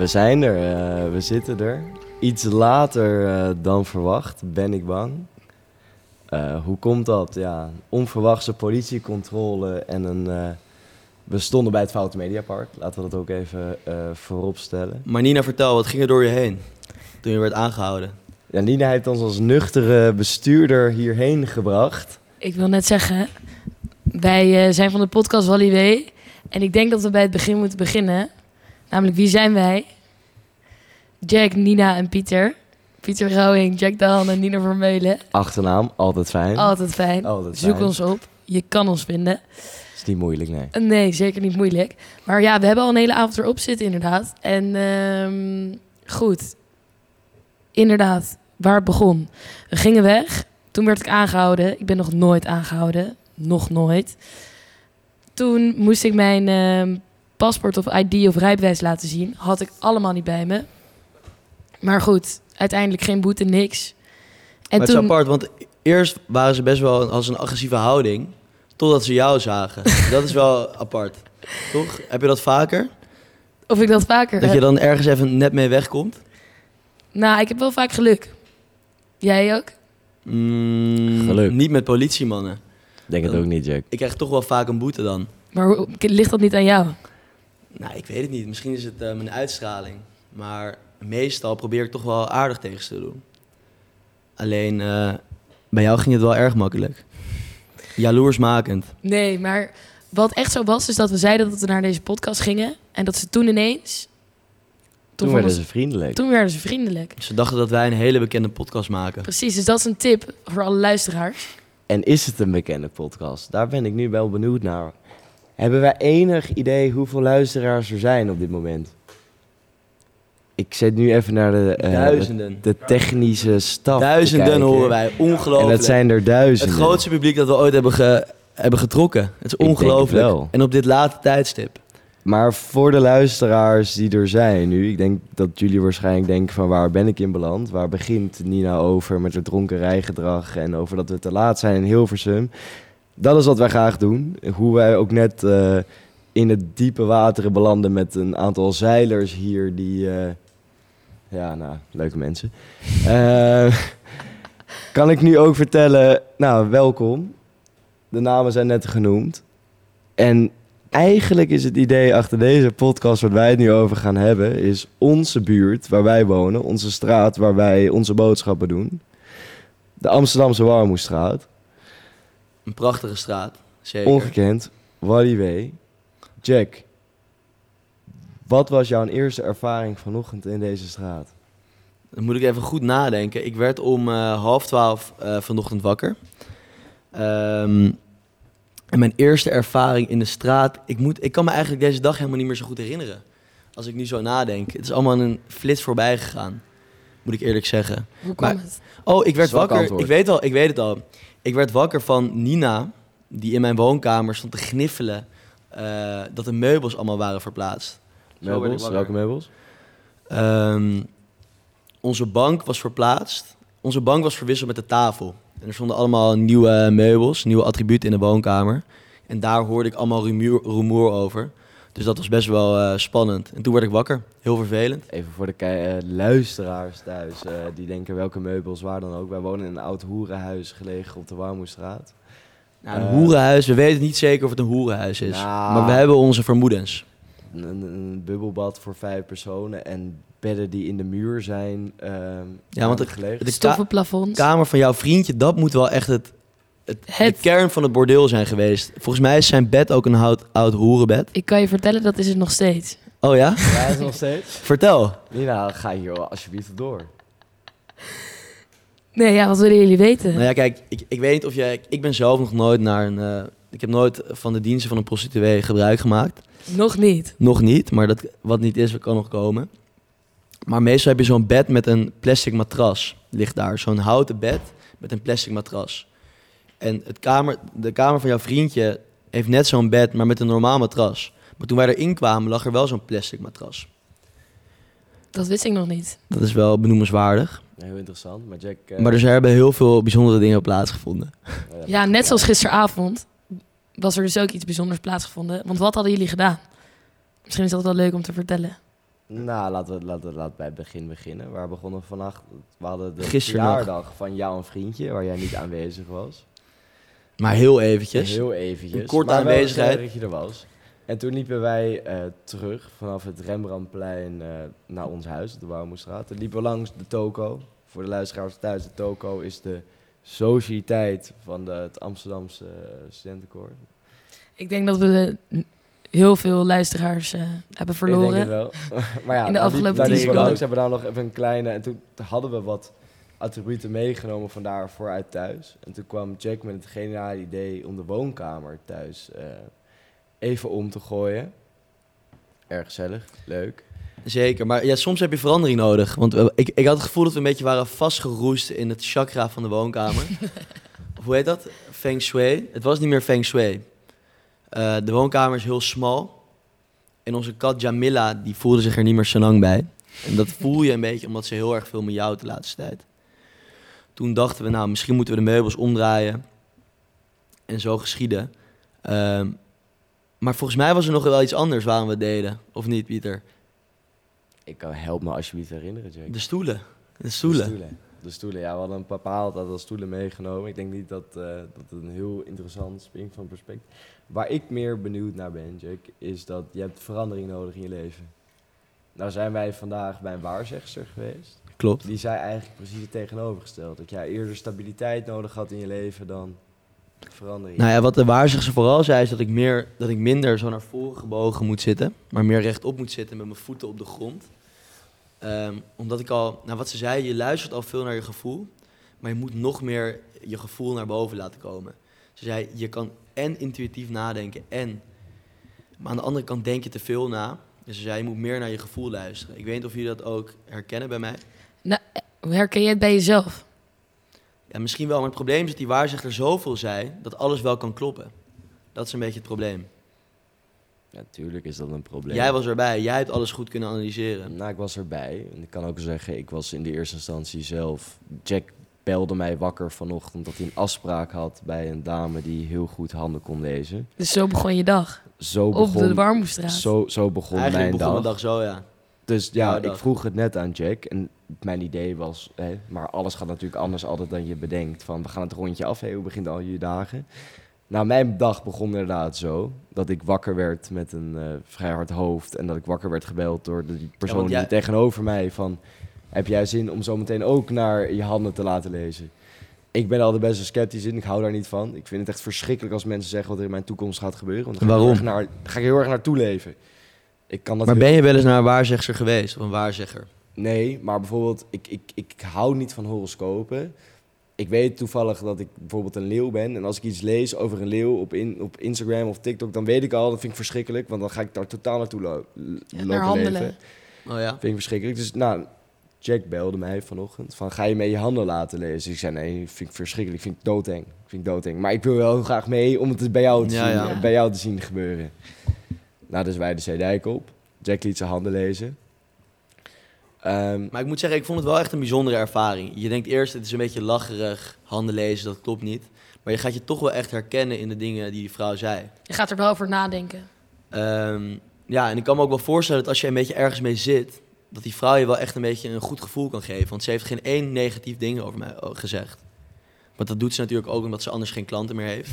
We zijn er, eh, we zitten er. Iets later eh, dan verwacht, ben ik bang. Eh, hoe komt dat? Ja, onverwachte politiecontrole en een... eh, we stonden bij het Foute Mediapark, laten we dat ook even eh, voorop stellen. Maar Nina, vertel, wat ging er door je heen toen je werd aangehouden? Ja, Nina heeft ons als nuchtere bestuurder hierheen gebracht. Ik wil net zeggen, wij eh, zijn van de podcast Wally W. En ik denk dat we bij het begin moeten beginnen. Namelijk, wie zijn wij? Jack, Nina en Pieter. Pieter Rauwing, Jack Daan en Nina Vermeulen. Achternaam, altijd fijn. Altijd fijn. Altijd Zoek fijn. ons op. Je kan ons vinden. Is niet moeilijk, nee. Nee, zeker niet moeilijk. Maar ja, we hebben al een hele avond erop zitten, inderdaad. En ehm, goed. Inderdaad, waar het begon. We gingen weg. Toen werd ik aangehouden. Ik ben nog nooit aangehouden. Nog nooit. Toen moest ik mijn ehm, paspoort of ID of rijbewijs laten zien. Had ik allemaal niet bij me. Maar goed, uiteindelijk geen boete, niks. En maar het toen... is apart, want eerst waren ze best wel als een agressieve houding, totdat ze jou zagen. dat is wel apart, toch? Heb je dat vaker? Of ik dat vaker... Dat je dan ergens even net mee wegkomt? Nou, ik heb wel vaak geluk. Jij ook? Mm, Geluk. Niet met politiemannen. Denk het ook niet, Jack. Ik krijg toch wel vaak een boete dan. Maar hoe- ligt dat niet aan jou? Nou, ik weet het niet. Misschien is het eh, mijn uitstraling. Maar meestal probeer ik toch wel aardig tegen ze te doen. Alleen, eh, bij jou ging het wel erg makkelijk. Jaloersmakend. Nee, maar wat echt zo was, is dat we zeiden dat we naar deze podcast gingen. En dat ze toen ineens... Toen vonden werden ze vriendelijk. toen werden ze vriendelijk. Ze dachten dat wij een hele bekende podcast maken. Precies, dus dat is een tip voor alle luisteraars. En is het een bekende podcast? Daar ben ik nu wel benieuwd naar. Hebben wij enig idee hoeveel luisteraars er zijn op dit moment? Ik zet nu even naar de, eh, Duizenden. de technische staf. Duizenden horen wij. Ongelooflijk. En dat zijn er het duizenden. grootste publiek dat we ooit hebben, ge- hebben getrokken. Het is het ongelooflijk. En op dit late tijdstip. Maar voor de luisteraars die er zijn nu, ik denk dat jullie waarschijnlijk denken van waar ben ik in beland? Waar begint Nina over met haar dronkenrijgedrag en over dat we te laat zijn in Hilversum? Dat is wat wij graag doen. Hoe wij ook net eh, in het diepe wateren belanden met een aantal zeilers hier die, eh, ja nou, leuke mensen. Eh, kan ik nu ook vertellen, nou welkom. De namen zijn net genoemd. En eigenlijk is het idee achter deze podcast, wat wij het nu over gaan hebben, is onze buurt waar wij wonen, onze straat waar wij onze boodschappen doen. De Amsterdamse Warmoestraat. Een prachtige straat. Zeker. Ongekend. Wally W. Jack. Wat was jouw eerste ervaring vanochtend in deze straat? Dan moet ik even goed nadenken. Ik werd om eh, half twaalf eh, vanochtend wakker. Ehm, en mijn eerste ervaring in de straat... Ik, moet, ik kan me eigenlijk deze dag helemaal niet meer zo goed herinneren. Als ik nu zo nadenk. Het is allemaal in een flits voorbij gegaan. Moet ik eerlijk zeggen. Hoe kwam Maar- het? Oh, ik werd Zwak wakker. antwoord. Ik weet, al, ik weet het al. Ik werd wakker van Nina, die in mijn woonkamer stond te gniffelen eh, dat de meubels allemaal waren verplaatst. Meubels? Welke meubels? Ehm, onze bank was verplaatst. Onze bank was verwisseld met de tafel. En er stonden allemaal nieuwe meubels, nieuwe attributen in de woonkamer. En daar hoorde ik allemaal rumoer, rumoer over. Dus dat was best wel eh, spannend. En toen werd ik wakker. Heel vervelend. Even voor de eh, luisteraars thuis, eh, die denken welke meubels, waar dan ook. Wij wonen in een oud hoerenhuis gelegen op de Warmoestraat. Nou, een hoerenhuis. We weten niet zeker of het een hoerenhuis is. Nou. Maar we hebben onze vermoedens. Een, bubbelbad voor vijf personen en bedden die in de muur zijn ehm Ja, want het- de Stoffen plafonds. kamer van jouw vriendje, dat moet wel echt het, het, Het- de kern van het bordeel zijn geweest. Volgens mij is zijn bed ook een oud, oud hoerenbed. Ik kan je vertellen, dat is het nog steeds. Oh ja? Ja, is nog steeds. Vertel. Nina, ga hier alsjeblieft door. Nee, ja, wat willen jullie weten? Nou ja, kijk, ik, ik weet niet of jij... Ik ben zelf nog nooit naar een... eh, ik heb nooit van de diensten van een prostituee gebruik gemaakt. Nog niet. Nog niet, maar dat, wat niet is, kan nog komen. Maar meestal heb je zo'n bed met een plastic matras. Ligt daar. Zo'n houten bed met een plastic matras. En het kamer, de kamer van jouw vriendje heeft net zo'n bed, maar met een normaal matras. Maar toen wij erin kwamen, lag er wel zo'n plastic matras. Dat wist ik nog niet. Dat is wel benoemenswaardig. Heel interessant. Maar Jack... eh, Maar er hebben heel veel bijzondere dingen plaatsgevonden. oh Ja, net zoals gisteravond was er dus ook iets bijzonders plaatsgevonden. Want wat hadden jullie gedaan? Misschien is dat wel leuk om te vertellen. Nou, laten we, laten we laten we bij het begin beginnen. Waar begonnen we vannacht? We hadden de Gisteren nog. verjaardag van jou een vriendje, waar jij niet aanwezig was. Maar heel eventjes. Heel eventjes. Een korte aanwezigheid. dat je er was. En toen liepen wij eh, terug vanaf het Rembrandtplein eh, naar ons huis, de Warmoestraat. Toen liepen we langs de Toko. Voor de luisteraars thuis, de Toko is de sociëteit van de, het Amsterdamse eh, studentenkoor. Ik denk dat we heel veel luisteraars eh, hebben Ik denk het verloren. wel. maar ja, In de afgelopen daar liepen 10 we seconden. langs, hebben we daar nog even een kleine... En toen hadden we wat attributen meegenomen van daarvoor uit thuis. En toen kwam Jack met het geniale idee om de woonkamer thuis eh, even om te gooien. Erg gezellig, leuk. Zeker, maar ja, soms heb je verandering nodig. Want eh, ik, ik had het gevoel dat we een beetje waren vastgeroest in het chakra van de woonkamer. of hoe heet dat? Feng Shui. Het was niet meer Feng Shui. Eh, de woonkamer is heel smal. En onze kat Jamila, die voelde zich er niet meer zo lang bij. En dat voel je een beetje omdat ze heel erg veel met jou de laatste tijd. Toen dachten we, nou, misschien moeten we de meubels omdraaien. En zo geschieden. Ehm, maar volgens mij was er nog wel iets anders waarom we het deden. Of niet, Pieter? Ik kan help me alsjeblieft herinneren, Jack. De stoelen. De stoelen. De stoelen. De stoelen, ja. We hadden een bepaald aantal stoelen meegenomen. Ik denk niet dat, eh, dat het een heel interessant spring van perspectief. Waar ik meer benieuwd naar ben, Jack, is dat je hebt verandering nodig in je leven. Nou zijn wij vandaag bij een waarzegster geweest. Klopt. Die zei eigenlijk precies het tegenovergesteld. Dat jij eerder stabiliteit nodig had in je leven dan verandering. Nou ja, wat de waarzegster vooral zei, is dat ik, meer, dat ik minder zo naar voren gebogen moet zitten. Maar meer rechtop moet zitten met mijn voeten op de grond. Ehm, omdat ik al, nou wat ze zei, je luistert al veel naar je gevoel. Maar je moet nog meer je gevoel naar boven laten komen. Ze zei, je kan en intuïtief nadenken en... Maar aan de andere kant denk je te veel na. Dus ze zei, je moet meer naar je gevoel luisteren. Ik weet niet of jullie dat ook herkennen bij mij. Nou, hoe herken je het bij jezelf? Ja, misschien wel, maar het probleem is dat die waarzegster zoveel zei... dat alles wel kan kloppen. Dat is een beetje het probleem. Natuurlijk is dat een probleem. Jij was erbij, jij hebt alles goed kunnen analyseren. Nou, ik was erbij. En ik kan ook zeggen, ik was in de eerste instantie zelf... Jack belde mij wakker vanochtend dat hij een afspraak had bij een dame die heel goed handen kon lezen. Dus zo begon je dag. Zo Op begon, de Warmoestraat. zo, zo begon Eigenlijk mijn begon dag. mijn dag zo, ja. Dus ja, Jouw ik vroeg het net aan Jack. En mijn idee was, hè, maar alles gaat natuurlijk anders altijd dan je bedenkt. Van, we gaan het rondje af, hè, hoe begint al je dagen? Nou, mijn dag begon inderdaad zo. Dat ik wakker werd met een eh, vrij hard hoofd. En dat ik wakker werd gebeld door de persoon jij- die tegenover mij van... Heb jij zin om zometeen ook naar je handen te laten lezen? Ik ben altijd best wel sceptisch in. Ik hou daar niet van. Ik vind het echt verschrikkelijk als mensen zeggen wat er in mijn toekomst gaat gebeuren. Want dan ga ik Waarom? heel erg naar, dan ga ik heel erg naartoe leven. Ik kan dat Maar heel- ben je wel eens naar een waarzegster geweest? Of een waarzegger? Nee, maar bijvoorbeeld, ik, ik, ik hou niet van horoscopen. Ik weet toevallig dat ik bijvoorbeeld een leeuw ben. En als ik iets lees over een leeuw op, in, op Instagram of TikTok, dan weet ik al, dat vind ik verschrikkelijk. Want dan ga ik daar totaal naartoe lo lopen naar handelen. leven. Oh ja? Vind ik verschrikkelijk. Dus nou, Jack belde mij vanochtend van, ga je mee je handen laten lezen? Ik zei, nee, vind ik verschrikkelijk. Vind ik doodeng. Vind ik doodeng. Maar ik wil wel heel graag mee om het bij jou te, Ja, zien, ja. bij jou te zien gebeuren. Nou, dus wij de zeedijk op. Jack liet zijn handen lezen. Ehm, Maar ik moet zeggen, ik vond het wel echt een bijzondere ervaring. Je denkt eerst, het is een beetje lacherig, handen lezen, dat klopt niet. Maar je gaat je toch wel echt herkennen in de dingen die die vrouw zei. Je gaat er wel over nadenken. Ehm, ja, en ik kan me ook wel voorstellen dat als je een beetje ergens mee zit, dat die vrouw je wel echt een beetje een goed gevoel kan geven. Want ze heeft geen één negatief ding over mij oh, gezegd. Want dat doet ze natuurlijk ook omdat ze anders geen klanten meer heeft.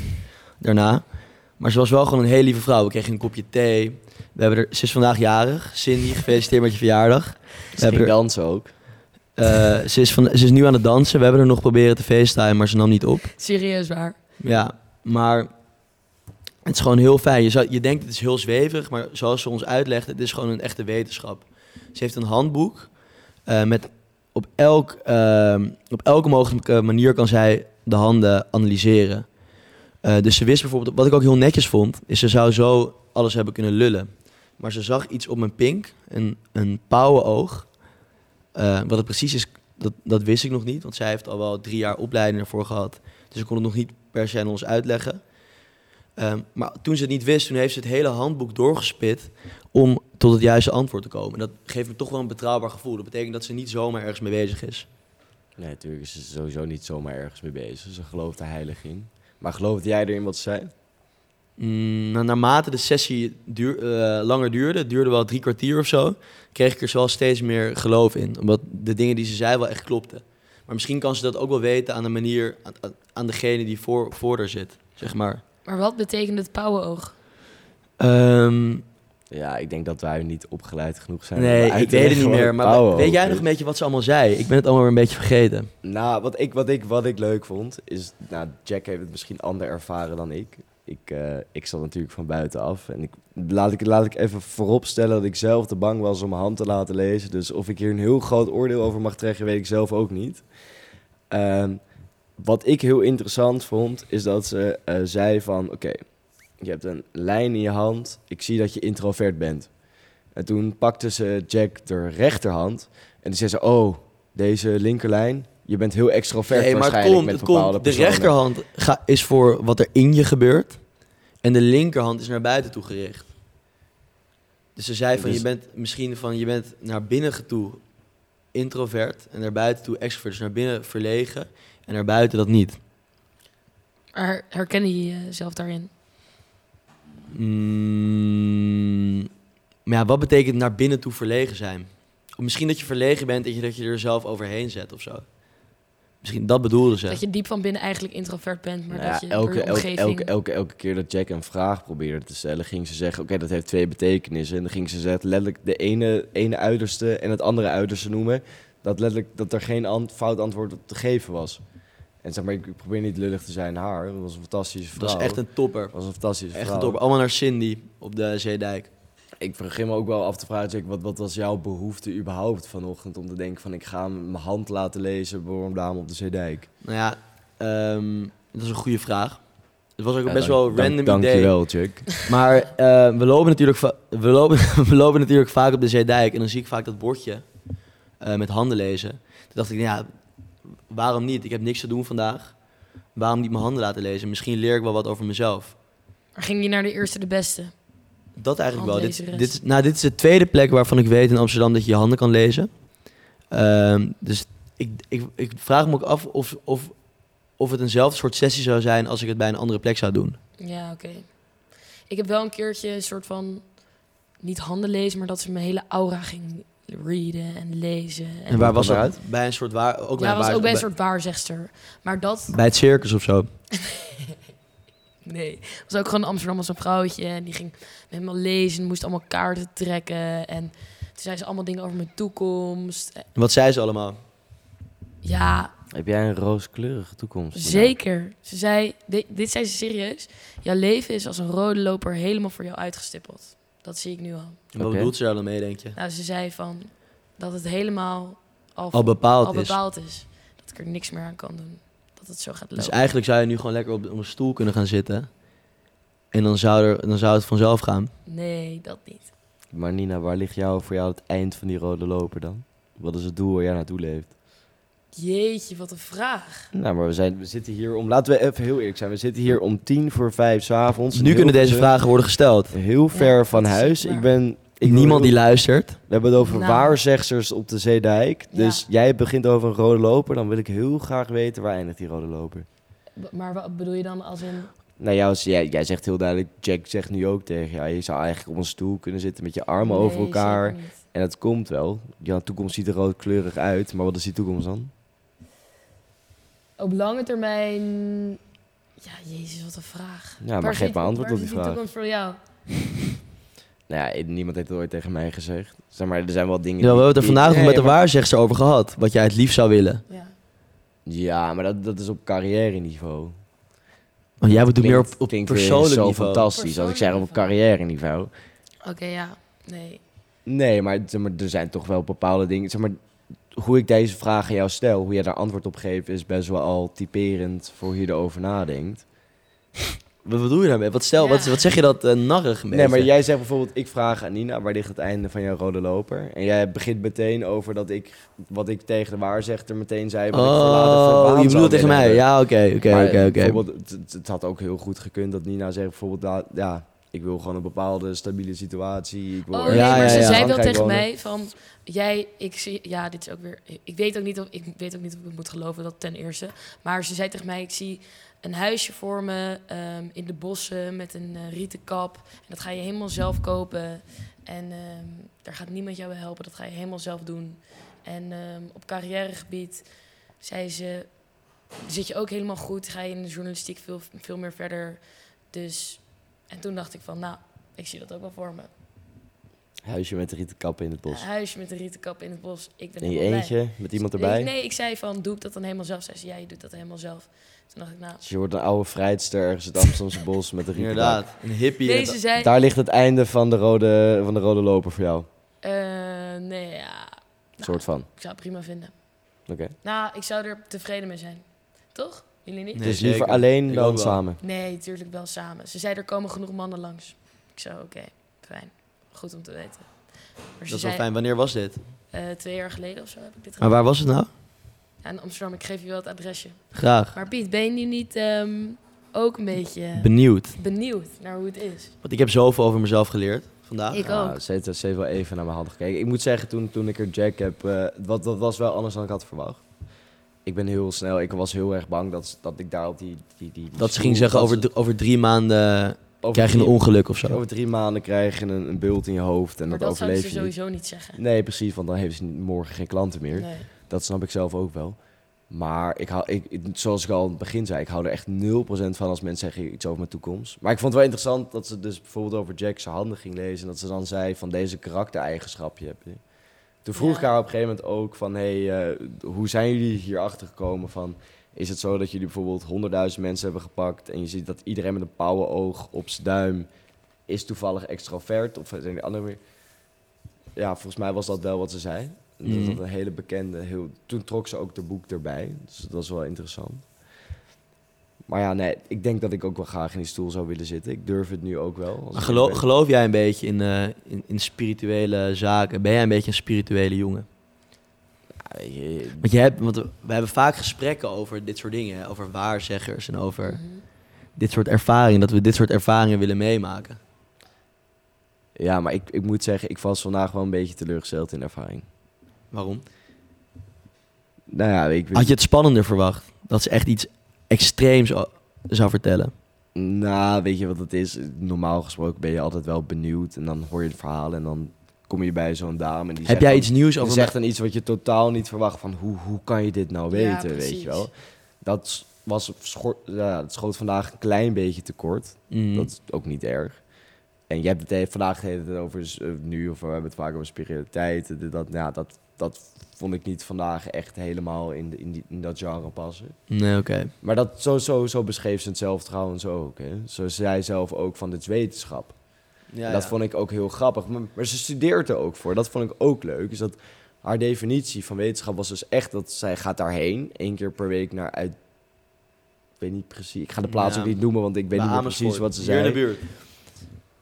Daarna. Maar ze was wel gewoon een hele lieve vrouw. We kregen een kopje thee. We hebben er, ze is vandaag jarig. Cindy, gefeliciteerd met je verjaardag. Ze We hebben ging er, dansen ook. eh, ze, is van, ze is nu aan het dansen. We hebben er nog proberen te facetimen, maar ze nam niet op. Serieus waar. Ja, maar het is gewoon heel fijn. Je, zou, je denkt het is heel zweverig, maar zoals ze ons uitlegt, het is gewoon een echte wetenschap. Ze heeft een handboek eh, met op, elk, ehm, op elke mogelijke manier kan zij de handen analyseren. Eh, dus ze wist bijvoorbeeld, wat ik ook heel netjes vond, is ze zou zo alles hebben kunnen lullen. Maar ze zag iets op mijn pink, een, een pauwenoog. Eh, wat het precies is, dat, dat wist ik nog niet. Want zij heeft al wel drie jaar opleiding ervoor gehad. Dus ik kon het nog niet per se aan ons uitleggen. Ehm, maar toen ze het niet wist, toen heeft ze het hele handboek doorgespit om tot het juiste antwoord te komen. Dat geeft me toch wel een betrouwbaar gevoel. Dat betekent dat ze niet zomaar ergens mee bezig is. Nee, natuurlijk is ze sowieso niet zomaar ergens mee bezig. Ze gelooft er heilig in. Maar geloofde jij erin wat ze zei? Mm, nou, naarmate de sessie duur, eh, langer duurde, duurde wel drie kwartier of zo, kreeg ik er wel steeds meer geloof in. Omdat de dingen die ze zei wel echt klopten. Maar misschien kan ze dat ook wel weten aan de manier, aan, aan- aan degene die voor, voor haar zit, zeg maar. Maar wat betekent het pauwenoog? Ehm, Ja, ik denk dat wij niet opgeleid genoeg zijn. nee, ik weet het niet meer. Maar pauwenhoofd weet jij is. nog een beetje wat ze allemaal zei? Ik ben het allemaal weer een beetje vergeten. Nou, wat ik, wat, ik, wat ik leuk vond, is... Nou, Jack heeft het misschien ander ervaren dan ik. Ik, eh, ik zat natuurlijk van buitenaf. En ik, laat, ik, laat ik even vooropstellen dat ik zelf te bang was om mijn hand te laten lezen. Dus of ik hier een heel groot oordeel over mag trekken, weet ik zelf ook niet. Ehm, wat ik heel interessant vond, is dat ze eh, zei van... Oké, je hebt een lijn in je hand. Ik zie dat je introvert bent. En toen pakte ze Jack de rechterhand. En toen zei ze, oh, deze linkerlijn... Je bent heel extrovert Nee, maar het waarschijnlijk komt, met het bepaalde komt. De personen. rechterhand ga, is voor wat er in je gebeurt. En de linkerhand is naar buiten toe gericht. Dus ze zei van, Dus- je bent misschien van, je bent naar binnen toe introvert. En naar buiten toe extrovert. Dus naar binnen verlegen. En naar buiten dat niet. Her- herken je jezelf daarin? Mm, maar ja, wat betekent naar binnen toe verlegen zijn? Of misschien dat je verlegen bent en je, dat je er zelf overheen zet of zo. Misschien dat bedoelde ze. Dat je diep van binnen eigenlijk introvert bent, maar Nou dat je door elke, je omgeving... elke, elke, elke keer dat Jack een vraag probeerde te stellen, ging ze zeggen: Oké, dat heeft twee betekenissen. En dan ging ze zeggen, letterlijk de ene, ene uiterste en het andere uiterste noemen. Dat, letterlijk, dat er geen ant- fout antwoord op te geven was. En zeg maar, ik, probeer niet lullig te zijn naar haar. Dat was een fantastische vrouw. dat is echt een topper. Dat was een fantastische Echt vrouw. een topper. Allemaal naar Cindy op de Zeedijk. Ik begin me ook wel af te vragen, Jack, wat, wat was jouw behoefte überhaupt vanochtend om te denken van ik ga mijn hand laten lezen bij een dame op de Zeedijk? Nou ja, ehm, dat is een goede vraag. Het was ook Ja, best dank- wel een dank- random idee. Dankjewel, Jack. Maar eh, we, lopen natuurlijk we, lopen, we lopen natuurlijk vaak op de Zeedijk en dan zie ik vaak dat bordje eh, met handen lezen. Toen dacht ik, nou ja, waarom niet? Ik heb niks te doen vandaag. Waarom niet mijn handen laten lezen? Misschien leer ik wel wat over mezelf. Maar ging je naar de eerste de beste? Dat eigenlijk wel. Dit, dit, is- nou, dit is de tweede plek waarvan ik weet in Amsterdam dat je je handen kan lezen. Ehm, dus ik, ik, ik vraag me ook af of, of, of het eenzelfde soort sessie zou zijn als ik het bij een andere plek zou doen. Ja, oké. Ik heb wel een keertje een soort van... Niet handen lezen, maar dat ze mijn hele aura ging readen en lezen. En, En waar was dat? eruit? Bij een soort waar... Ook bij ja, was waar- ook bij een soort waarzegster. Maar dat... Bij het circus of zo. Nee. was ook gewoon in Amsterdam als een vrouwtje. En die ging met me lezen. Moest allemaal kaarten trekken. En toen zei ze allemaal dingen over mijn toekomst. Eh, En wat zei ze allemaal? Ja, Heb jij een rooskleurige toekomst? zeker. Ze zei, dit, dit zei ze serieus. Jouw leven is als een rode loper helemaal voor jou uitgestippeld. Dat zie ik nu al. En wat bedoelt ze daar dan mee, denk je? Nou, ze zei van dat het helemaal al, Al bepaald al is. bepaald is. Dat ik er niks meer aan kan doen. Dat het zo gaat lopen. Dus eigenlijk zou je nu gewoon lekker op, op een stoel kunnen gaan zitten. En dan zou, er, dan zou het vanzelf gaan. Nee, dat niet. Maar Nina, waar ligt jou voor jou het eind van die rode loper dan? Wat is het doel waar jij naartoe leeft? Jeetje, wat een vraag. Nou, maar we, zijn, we zitten hier om... Laten we even heel eerlijk zijn. We zitten hier om tien voor vijf s'avonds. nu kunnen deze vragen worden gesteld. Heel ver Ja, van dat is huis. Ik ben... Ik Niemand die luistert. We hebben het over Nou. waarzegsters op de Zeedijk. Ja. Dus jij begint over een rode loper. Dan wil ik heel graag weten waar eindigt die rode loper. B- Maar wat bedoel je dan als in... Nou, jou, jij, jij zegt heel duidelijk... Jack zegt nu ook tegen jou... Je zou eigenlijk op een stoel kunnen zitten met je armen Nee, over elkaar. En het komt wel. Ja, toekomst ziet er roodkleurig uit. Maar wat is die toekomst dan? Op lange termijn... Ja, jezus, wat een vraag. Ja, maar geef maar antwoord op die vraag. toekomst voor jou? Nou ja, niemand heeft het ooit tegen mij gezegd. Zeg maar, er zijn wel dingen... Ja, we hebben het er vandaag nog met de waarzegster over gehad. Wat jij het liefst zou willen. Ja. Ja, maar dat, dat is op carrière niveau. Want jij doet meer op, op Klinkt weer persoonlijk zo niveau. fantastisch als ik zeg op carrière niveau. Oké, ja. Nee. Nee, maar, zeg maar er zijn toch wel bepaalde dingen. Zeg maar, hoe ik deze vraag aan jou stel, hoe jij daar antwoord op geeft, is best wel al typerend voor hoe je erover nadenkt. Wat bedoel je daarmee? Wat, stel, Ja. wat, wat zeg je dat uh, narrig mee? Nee, maar jij zegt bijvoorbeeld, ik vraag aan Nina, waar ligt het einde van jouw rode loper? En jij begint meteen over dat ik, wat ik tegen de waarzegter meteen zei, wat ik voor later voor Oh, baan je bedoelt tegen mij? hebben. Ja, oké, oké, oké, oké. bijvoorbeeld, het- Het, had ook heel goed gekund dat Nina zegt bijvoorbeeld, ja, ik wil gewoon een bepaalde stabiele situatie. Ik wil Oh nee, Ja, maar ja, ze ja. zei wel tegen wonen. mij van... Jij, ik zie... Ja, dit is ook weer... Ik weet ook niet of ik, weet ook niet of ik moet geloven, dat ten eerste. Maar ze zei tegen mij, ik zie een huisje voor me ehm, in de bossen met een eh, rieten kap. En dat ga je helemaal zelf kopen. En ehm, daar gaat niemand jou bij helpen. Dat ga je helemaal zelf doen. En ehm, op carrièregebied zei ze... Zit je ook helemaal goed? Ga je in de journalistiek veel, veel meer verder? Dus... En toen dacht ik van, nou, ik zie dat ook wel voor me. Huisje met de rieten kappen in het bos. Huisje met een rieten kap in het bos. Ik ben In je blij. eentje, met iemand erbij. Nee, ik zei van, doe ik dat dan helemaal zelf? Zei ze, ja, je doet dat helemaal zelf. Toen dacht ik, nou... Dus je wordt een oude vrijster ergens in het Amsterdamse bos met een rieten Inderdaad, een hippie. Zei... Daar ligt het einde van de rode, van de rode loper voor jou. eh, nee, ja... Nou, soort van. Ik zou het prima vinden. Oké. Nou, ik zou er tevreden mee zijn. Toch? Jullie niet? Nee. Dus liever zeker. alleen Ik dan samen. Nee, natuurlijk wel samen. Ze zei, er komen genoeg mannen langs. Ik zou, oké, fijn. Goed om te weten. Maar Dat is wel zei, fijn. Wanneer was dit? eh, twee jaar geleden of zo heb ik dit Maar gedaan. waar was het nou? Ja, in Amsterdam, ik geef je wel het adresje. Graag. Maar Piet, ben je nu niet ehm, ook een beetje Benieuwd. benieuwd naar hoe het is? Want ik heb zoveel over mezelf geleerd vandaag. Ik Ja, ook. ze, heeft, ze heeft wel even naar mijn hand gekeken. Ik moet zeggen, toen, toen ik er Jack heb, eh, wat, dat was wel anders dan ik had verwacht. Ik ben heel snel, ik was heel erg bang dat, dat ik daar op die... die, die, Dat ze ging zeggen, over, d- over drie maanden over krijg je een drie- ongeluk of zo. Over drie maanden krijg je een, een bult in je hoofd en maar dat, dat zou overleef ze je niet. sowieso niet zeggen. Nee, precies, want dan heeft ze morgen geen klanten meer. Nee. Dat snap ik zelf ook wel. Maar ik hou, ik, zoals ik al in het begin zei, ik hou er echt 0% van als mensen zeggen iets over mijn toekomst. Maar ik vond het wel interessant dat ze dus bijvoorbeeld over Jack zijn handen ging lezen. En dat ze dan zei van deze karaktereigenschapje heb je. Toen vroeg Ja. ik haar op een gegeven moment ook van, hey, eh, hoe zijn jullie hierachter gekomen van... Is het zo dat jullie bijvoorbeeld 100.000 mensen hebben gepakt en je ziet dat iedereen met een pauwenoog op zijn duim is toevallig extrovert? Of zijn die andere weer? Ja, volgens mij was dat wel wat ze zei. Dat Mhm. dat een hele bekende. Heel, toen trok ze ook de boek erbij. Dus dat was wel interessant. Maar ja, nee, ik denk dat ik ook wel graag in die stoel zou willen zitten. Ik durf het nu ook wel. geloof jij een beetje in, eh, in, in spirituele zaken? Ben jij een beetje een spirituele jongen? Ja, weet je, Want, je hebt, want we hebben vaak gesprekken over dit soort dingen. Over waarzeggers en over Mhm. dit soort ervaringen. Dat we dit soort ervaringen willen meemaken. Ja, maar ik, ik moet zeggen, ik was vandaag wel een beetje teleurgesteld in de ervaring. Waarom? Nou ja, ik Had je het spannender verwacht? Dat ze echt iets extreems o- zou vertellen? Nou, weet je wat het is? Normaal gesproken ben je altijd wel benieuwd. En dan hoor je het verhaal en dan kom je bij zo'n dame. En die Heb jij dan- iets nieuws Die over zegt dan iets wat je totaal niet verwacht. Van hoe, hoe kan je dit nou Ja, weten, weet je wel? Dat was, schor- ja, het schoot vandaag een klein beetje tekort. Mm. Dat is ook niet erg. En je hebt het vandaag tijd over eh, nu, of we hebben het vaak over spiritualiteit. Dat, ja, dat, dat vond ik niet vandaag echt helemaal in, de, in, die, in dat genre passen. Nee, oké. Maar dat, zo, zo, zo beschreef ze het zelf trouwens ook. Hè? Zo zei zij zelf ook van dit is wetenschap. Ja, dat ja. vond ik ook heel grappig. Maar, maar ze studeert er ook voor. Dat vond ik ook leuk. Dus dat haar definitie van wetenschap was dus echt dat zij gaat daarheen. één keer per week naar uit... Ik weet niet precies. Ik ga de plaats Ja. ook niet noemen, want ik weet Bij niet precies wat ze hier in zei. de buurt.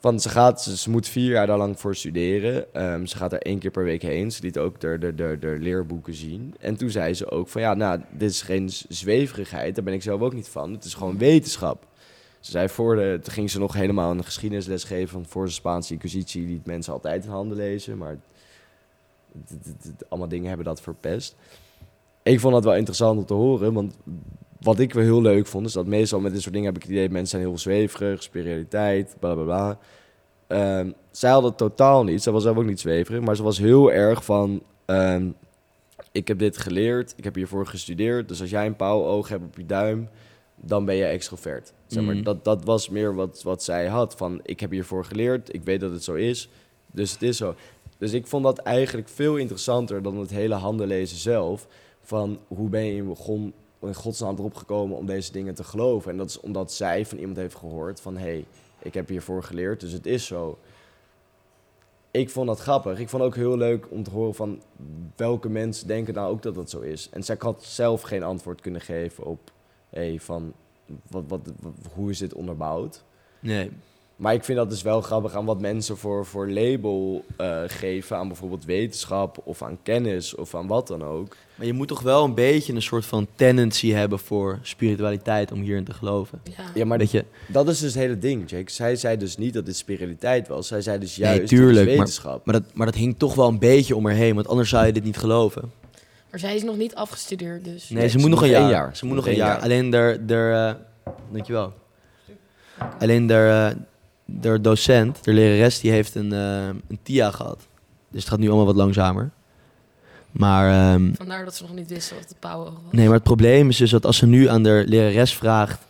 Want ze, gaat, ze, ze moet vier jaar daar lang voor studeren. Ehm, ze gaat er één keer per week heen. Ze liet ook de, de, de, de leerboeken zien. En toen zei ze ook van ja, nou, dit is geen zweverigheid. Daar ben ik zelf ook niet van. Het is gewoon wetenschap. Ze zei voor de, toen ging ze nog helemaal een geschiedenisles geven van voor de Spaanse Inquisitie liet mensen altijd in handen lezen, maar allemaal dingen hebben dat verpest. Ik vond dat wel interessant om te horen, want wat ik wel heel leuk vond, is dat meestal met dit soort dingen heb ik het idee, mensen zijn heel zweverig, spiritualiteit, bla bla bla. Ehm, zij had het totaal niet. Zij was zelf ook niet zweverig, maar ze was heel erg van. ehm, ik heb dit geleerd, ik heb hiervoor gestudeerd. Dus als jij een pauwoog hebt op je duim, dan ben je extrovert. Zeg maar, Mhm. dat, dat was meer wat, wat zij had. Van ik heb hiervoor geleerd, ik weet dat het zo is, dus het is zo. Dus ik vond dat eigenlijk veel interessanter dan het hele handenlezen zelf. Van hoe ben je begon, in godsnaam erop gekomen om deze dingen te geloven. En dat is omdat zij van iemand heeft gehoord van... hé, hey, ik heb hiervoor geleerd, dus het is zo. Ik vond dat grappig. Ik vond ook heel leuk om te horen van welke mensen denken nou ook dat dat zo is. En zij had zelf geen antwoord kunnen geven op... hey, van wat, wat- hoe is dit onderbouwd? Nee. Maar ik vind dat dus wel grappig aan wat mensen voor, voor label eh, geven aan bijvoorbeeld wetenschap of aan kennis of aan wat dan ook. Maar je moet toch wel een beetje een soort van tendency hebben voor spiritualiteit om hierin te geloven. Ja. Ja, maar Dat je, dat is dus het hele ding, Jake. Zij zei dus niet dat dit spiritualiteit was. Zij zei dus Nee, juist, dit tuurlijk, wetenschap. maar, dat, maar dat hing toch wel een beetje om haar heen, want anders zou je dit niet geloven. Maar zij is nog niet afgestudeerd, dus. Nee, ze moet nog een jaar. Ze moet nog een jaar. jaar. Alleen de, de, uh, dankjewel. Alleen de, uh, de docent, de lerares, die heeft een, uh, een TIA gehad. Dus het gaat nu allemaal wat langzamer. Maar, um, Vandaar dat ze nog niet wisten wat het pauwoog was. nee, maar het probleem is dus dat als ze nu aan de lerares vraagt,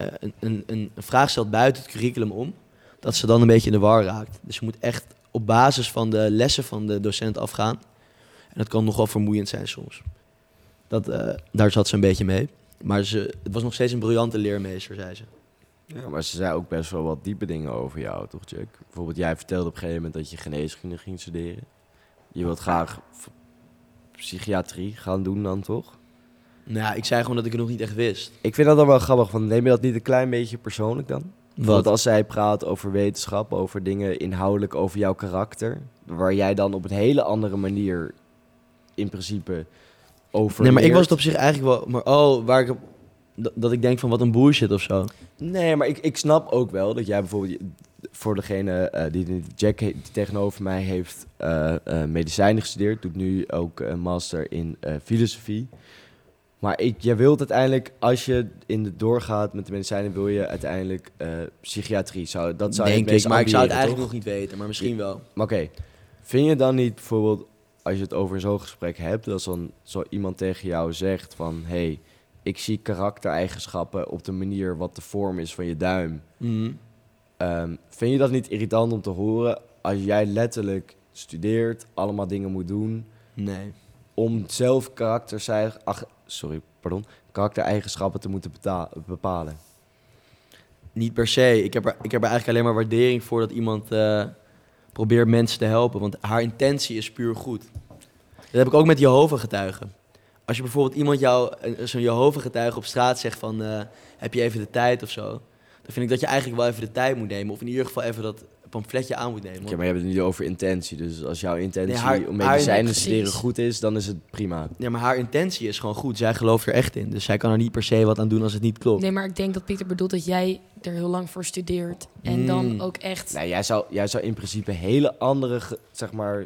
uh, een, een, een vraag stelt buiten het curriculum om, dat ze dan een beetje in de war raakt. Dus je moet echt op basis van de lessen van de docent afgaan. En dat kan nogal vermoeiend zijn soms. Dat, uh, daar zat ze een beetje mee. Maar ze, het was nog steeds een briljante leermeester, zei ze. Ja, maar ze zei ook best wel wat diepe dingen over jou, toch, Jack? Bijvoorbeeld, jij vertelde op een gegeven moment dat je geneeskunde ging studeren. Je wilt graag psychiatrie gaan doen dan, toch? Nou ja, ik zei gewoon dat ik het nog niet echt wist. Ik vind dat dan wel grappig, van neem je dat niet een klein beetje persoonlijk dan? Want als zij praat over wetenschap, over dingen inhoudelijk over jouw karakter, waar jij dan op een hele andere manier in principe over. Nee, maar ik was het op zich eigenlijk wel. Maar oh, waar ik op, dat, ik denk van wat een bullshit of zo. Nee, maar ik, ik snap ook wel dat jij bijvoorbeeld voor degene uh, die Jack die tegenover mij heeft uh, uh, medicijnen gestudeerd, doet nu ook een master in filosofie. Maar ik, je wilt uiteindelijk, als je in de doorgaat met de medicijnen, wil je uiteindelijk psychiatrie. Zou, dat zou Denk je ik, maar ik zou het toch? eigenlijk nog niet weten, maar misschien wel. Maar oké, okay. vind je dan niet bijvoorbeeld, als je het over zo'n gesprek hebt, dat dan zo iemand tegen jou zegt van, hey, ik zie karaktereigenschappen op de manier wat de vorm is van je duim. Mm. Um, vind je dat niet irritant om te horen als jij letterlijk studeert, allemaal dingen moet doen? Nee. Om zelf karakter, ach, sorry, pardon, karaktereigenschappen te moeten bepalen? Niet per se. Ik heb, er, ik heb er eigenlijk alleen maar waardering voor dat iemand uh, probeert mensen te helpen. Want haar intentie is puur goed. Dat heb ik ook met Jehovah-getuigen. Als je bijvoorbeeld iemand jou, zo'n Jehovah-getuige op straat zegt van... Uh, heb je even de tijd of zo... dan vind ik dat je eigenlijk wel even de tijd moet nemen. Of in ieder geval even dat pamfletje aan moet nemen. Ja, maar je hebt het niet over intentie. Dus als jouw intentie Nee, haar- om haar- medicijnen te studeren goed is, dan is het prima. Ja, maar haar intentie is gewoon goed. Zij gelooft er echt in. Dus zij kan er niet per se wat aan doen als het niet klopt. Nee, maar ik denk dat Pieter bedoelt dat jij er heel lang voor studeert. En Mm. dan ook echt... Nou, jij zou, jij zou in principe hele andere, zeg maar,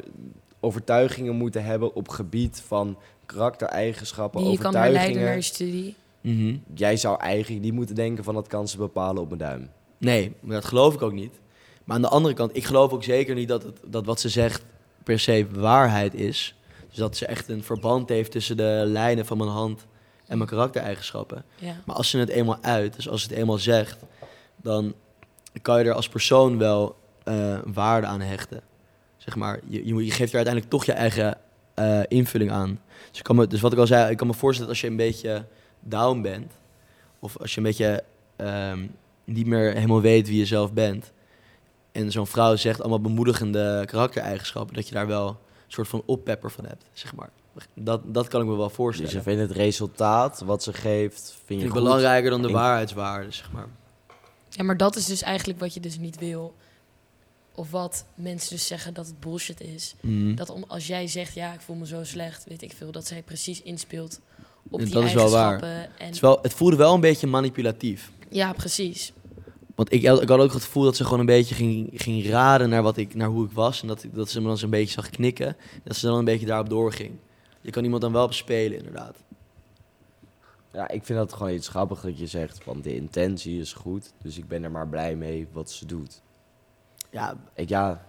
overtuigingen moeten hebben op gebied van karaktereigenschappen, die je kan overtuigingen. naar je studie. Mhm. Jij zou eigenlijk niet moeten denken van dat kan ze bepalen op mijn duim. Nee, maar dat geloof ik ook niet. Maar aan de andere kant, ik geloof ook zeker niet dat, het, dat wat ze zegt per se waarheid is. Dus dat ze echt een verband heeft tussen de lijnen van mijn hand en mijn karaktereigenschappen. Ja. Maar als ze het eenmaal uit, dus als ze het eenmaal zegt, dan kan je er als persoon wel eh, waarde aan hechten. Zeg maar, je, je geeft er uiteindelijk toch je eigen eh, invulling aan. Dus, ik kan me, dus wat ik al zei, ik kan me voorstellen dat als je een beetje down bent, of als je een beetje ehm, niet meer helemaal weet wie je zelf bent, en zo'n vrouw zegt allemaal bemoedigende karaktereigenschappen, dat je daar wel een soort van oppepper van hebt, zeg maar. Dat, dat kan ik me wel Dus voorstellen. je vindt het resultaat wat ze geeft, vind vind je ik goed. belangrijker dan de waarheidswaarde, zeg maar. ja, maar dat is dus eigenlijk wat je dus niet wil. Of wat mensen dus zeggen dat het bullshit is. Mhm. Dat om, als jij zegt, ja, ik voel me zo slecht, weet ik veel, dat zij precies inspeelt op Ja, die dat is wel waar. En, Het, is wel, het voelde wel een beetje manipulatief. Ja, precies. Want ik, ik had ook het gevoel dat ze gewoon een beetje ging, ging raden naar, wat ik, naar hoe ik was. En dat, dat ze me dan zo'n beetje zag knikken. Dat ze dan een beetje daarop doorging. Je kan iemand dan wel bespelen, inderdaad. Ja, ik vind dat gewoon iets grappig dat je zegt van de intentie is goed, dus ik ben er maar blij mee wat ze doet. Ja, Ik, ja,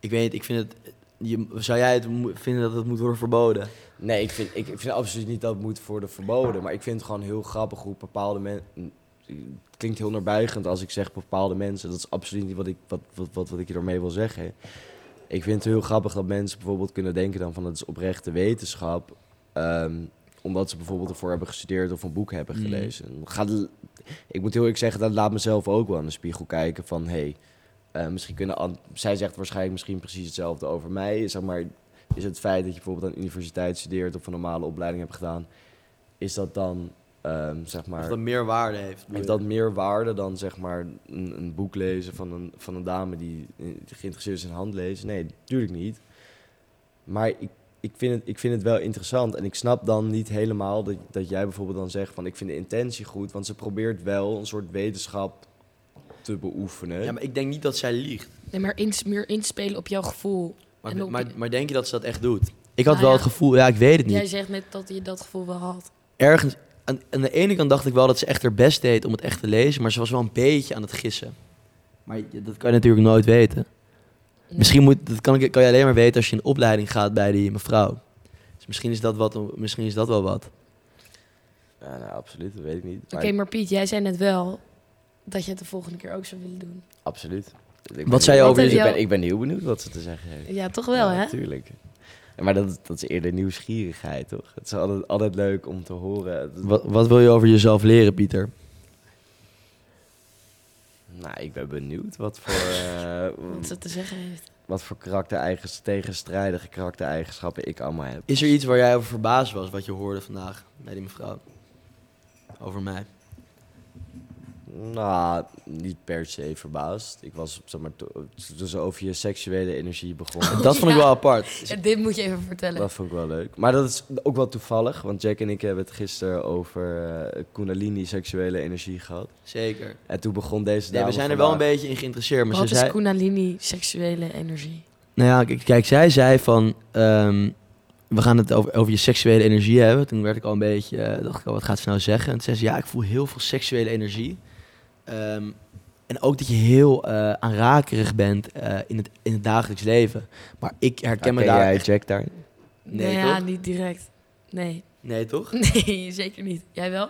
ik weet ik vind het... Je, zou jij het vinden dat het moet worden verboden? nee, ik vind, ik, ik vind absoluut niet dat het moet worden verboden, maar ik vind het gewoon heel grappig hoe bepaalde mensen... Het klinkt heel naarbuigend als ik zeg bepaalde mensen, dat is absoluut niet wat ik, wat, wat, wat, wat ik ermee wil zeggen. Ik vind het heel grappig dat mensen bijvoorbeeld kunnen denken dan van het is oprechte wetenschap, ehm, omdat ze bijvoorbeeld ervoor hebben gestudeerd of een boek hebben Mhm. gelezen. Ga, ik moet heel eerlijk zeggen, dat laat mezelf ook wel aan de spiegel kijken van hey, eh, misschien kunnen zij zegt waarschijnlijk misschien precies hetzelfde over mij. Zeg maar, is het feit dat je bijvoorbeeld aan universiteit studeert of een normale opleiding hebt gedaan, is dat dan ehm, zeg Of maar, dat meer waarde heeft. heeft dat meer waarde dan zeg maar een, een boek lezen van een, van een dame die eh, geïnteresseerd is in handlezen? Nee, natuurlijk niet. Maar ik, ik, vind het, ik vind het wel interessant en ik snap dan niet helemaal dat, dat jij bijvoorbeeld dan zegt van ik vind de intentie goed, want ze probeert wel een soort wetenschap te beoefenen. Ja, maar ik denk niet dat zij liegt. Nee, maar ins, meer inspelen op jouw gevoel. Maar, En op maar, denk je dat ze dat echt doet? Ik had Nou wel ja. het gevoel, ja, ik weet het niet. Jij zegt net dat je dat gevoel wel had. Ergens, aan, aan de ene kant dacht ik wel dat ze echt haar best deed om het echt te lezen, maar ze was wel een beetje aan het gissen. Maar dat kan je natuurlijk nooit weten. Nee. Misschien moet, dat kan, kan je alleen maar weten als je in opleiding gaat bij die mevrouw. Dus misschien is dat, wat, misschien is dat wel wat. Ja, nou, absoluut, dat weet ik niet. Oké, Maar maar Piet, jij zei net wel dat je het de volgende keer ook zou willen doen. Absoluut. Ik Wat zei je over ik ben, ik ben heel benieuwd wat ze te zeggen heeft. Ja, toch wel, ja, hè? Natuurlijk. Maar dat, is- dat is eerder nieuwsgierigheid, toch? Het is altijd, altijd leuk om te horen. Wat, wat wil je over jezelf leren, Pieter? Nou, ik ben benieuwd wat voor, eh, Wat ze te zeggen heeft. wat voor karaktereigens, tegenstrijdige karaktereigenschappen ik allemaal heb. Is er iets waar jij over verbaasd was wat je hoorde vandaag bij die mevrouw? Over mij. Nou, niet per se verbaasd. Ik was, zeg maar, ze over je seksuele energie begonnen. Dat vond ik wel apart. Dit moet je even vertellen. Dat vond ik wel leuk. Maar dat is ook wel toevallig, want Jack en ik hebben het gisteren over Kundalini seksuele energie gehad. Zeker. En toen begon deze Nee, dame we zijn er wel een beetje in geïnteresseerd. Maar Wat ze is zei, Kundalini seksuele energie? Nou ja, kijk, kijk, zij zei van... ehm, we gaan het over, over je seksuele energie hebben. Toen werd ik al een beetje... eh, dacht ik al, wat gaat ze nou zeggen? En toen zei ze, ja, ik voel heel veel seksuele energie. Ehm, en ook dat je heel eh, aanrakerig bent eh, in, het, in het dagelijks leven. Maar ik herken me Herken daar... jij echt- Jack daar? Nee, ja, toch? niet direct. Nee. Nee, toch? Nee, zeker niet. Jij wel?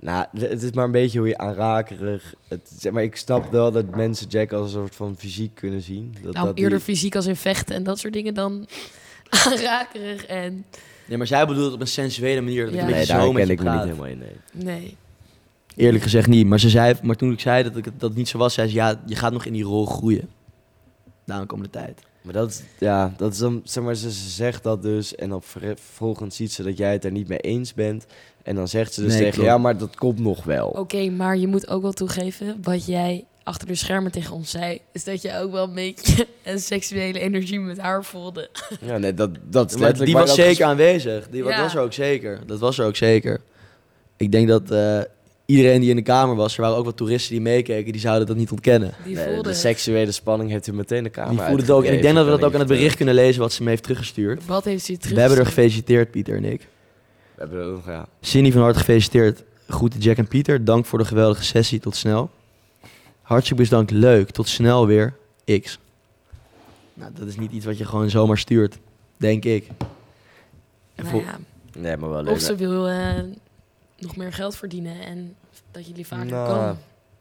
Nou, het is maar een beetje hoe je aanrakerig... Het, zeg maar ik snap wel dat mensen Jack als een soort van fysiek kunnen zien. Dat, nou, dat die- eerder fysiek als in vechten en dat soort dingen dan aanrakerig en... Nee, maar zij bedoelt het op een sensuele manier. Dat ik Ja. een Nee, daar zo met ken ik me niet helemaal in, nee. Nee. Eerlijk gezegd niet. Maar, ze zei, maar toen ik zei dat, ik, dat het niet zo was, zei ze... Ja, je gaat nog in die rol groeien. De aankomende tijd. Maar dat is, ja, dat is dan, zeg maar, ze, ze zegt dat dus en dan ver- vervolgens ziet ze dat jij het er niet mee eens bent. En dan zegt ze dus Nee, tegen je, klopt. ja, maar dat komt nog wel. Oké, maar je moet ook wel toegeven, wat jij achter de schermen tegen ons zei, is dat je ook wel een beetje een seksuele energie met haar voelde. Ja, nee, dat, dat is Maar letterlijk die waar was dat zeker aanwezig. Die Ja. was er ook zeker. Dat was er ook zeker. Ik denk dat eh, iedereen die in de kamer was, er waren ook wat toeristen die meekeken, die zouden dat niet ontkennen. Die Nee, voelde de seksuele spanning heeft u meteen de kamer die voelden het ook. En ik denk dat we dat ook aan het bericht kunnen lezen wat ze me heeft teruggestuurd. Wat heeft ze je terug? We hebben er gefeliciteerd, Pieter en ik. We hebben er ook, ja. Cindy van harte gefeliciteerd. Groeten Jack en Pieter. Dank voor de geweldige sessie. Tot snel. Hartstikke bedankt. Leuk. Tot snel weer. X. Nou, dat is niet iets wat je gewoon zomaar stuurt. Denk ik. En Nou ja, Nee, maar wel leuk. of ze wil eh, nog meer geld verdienen en dat jullie vaker Nou, komen.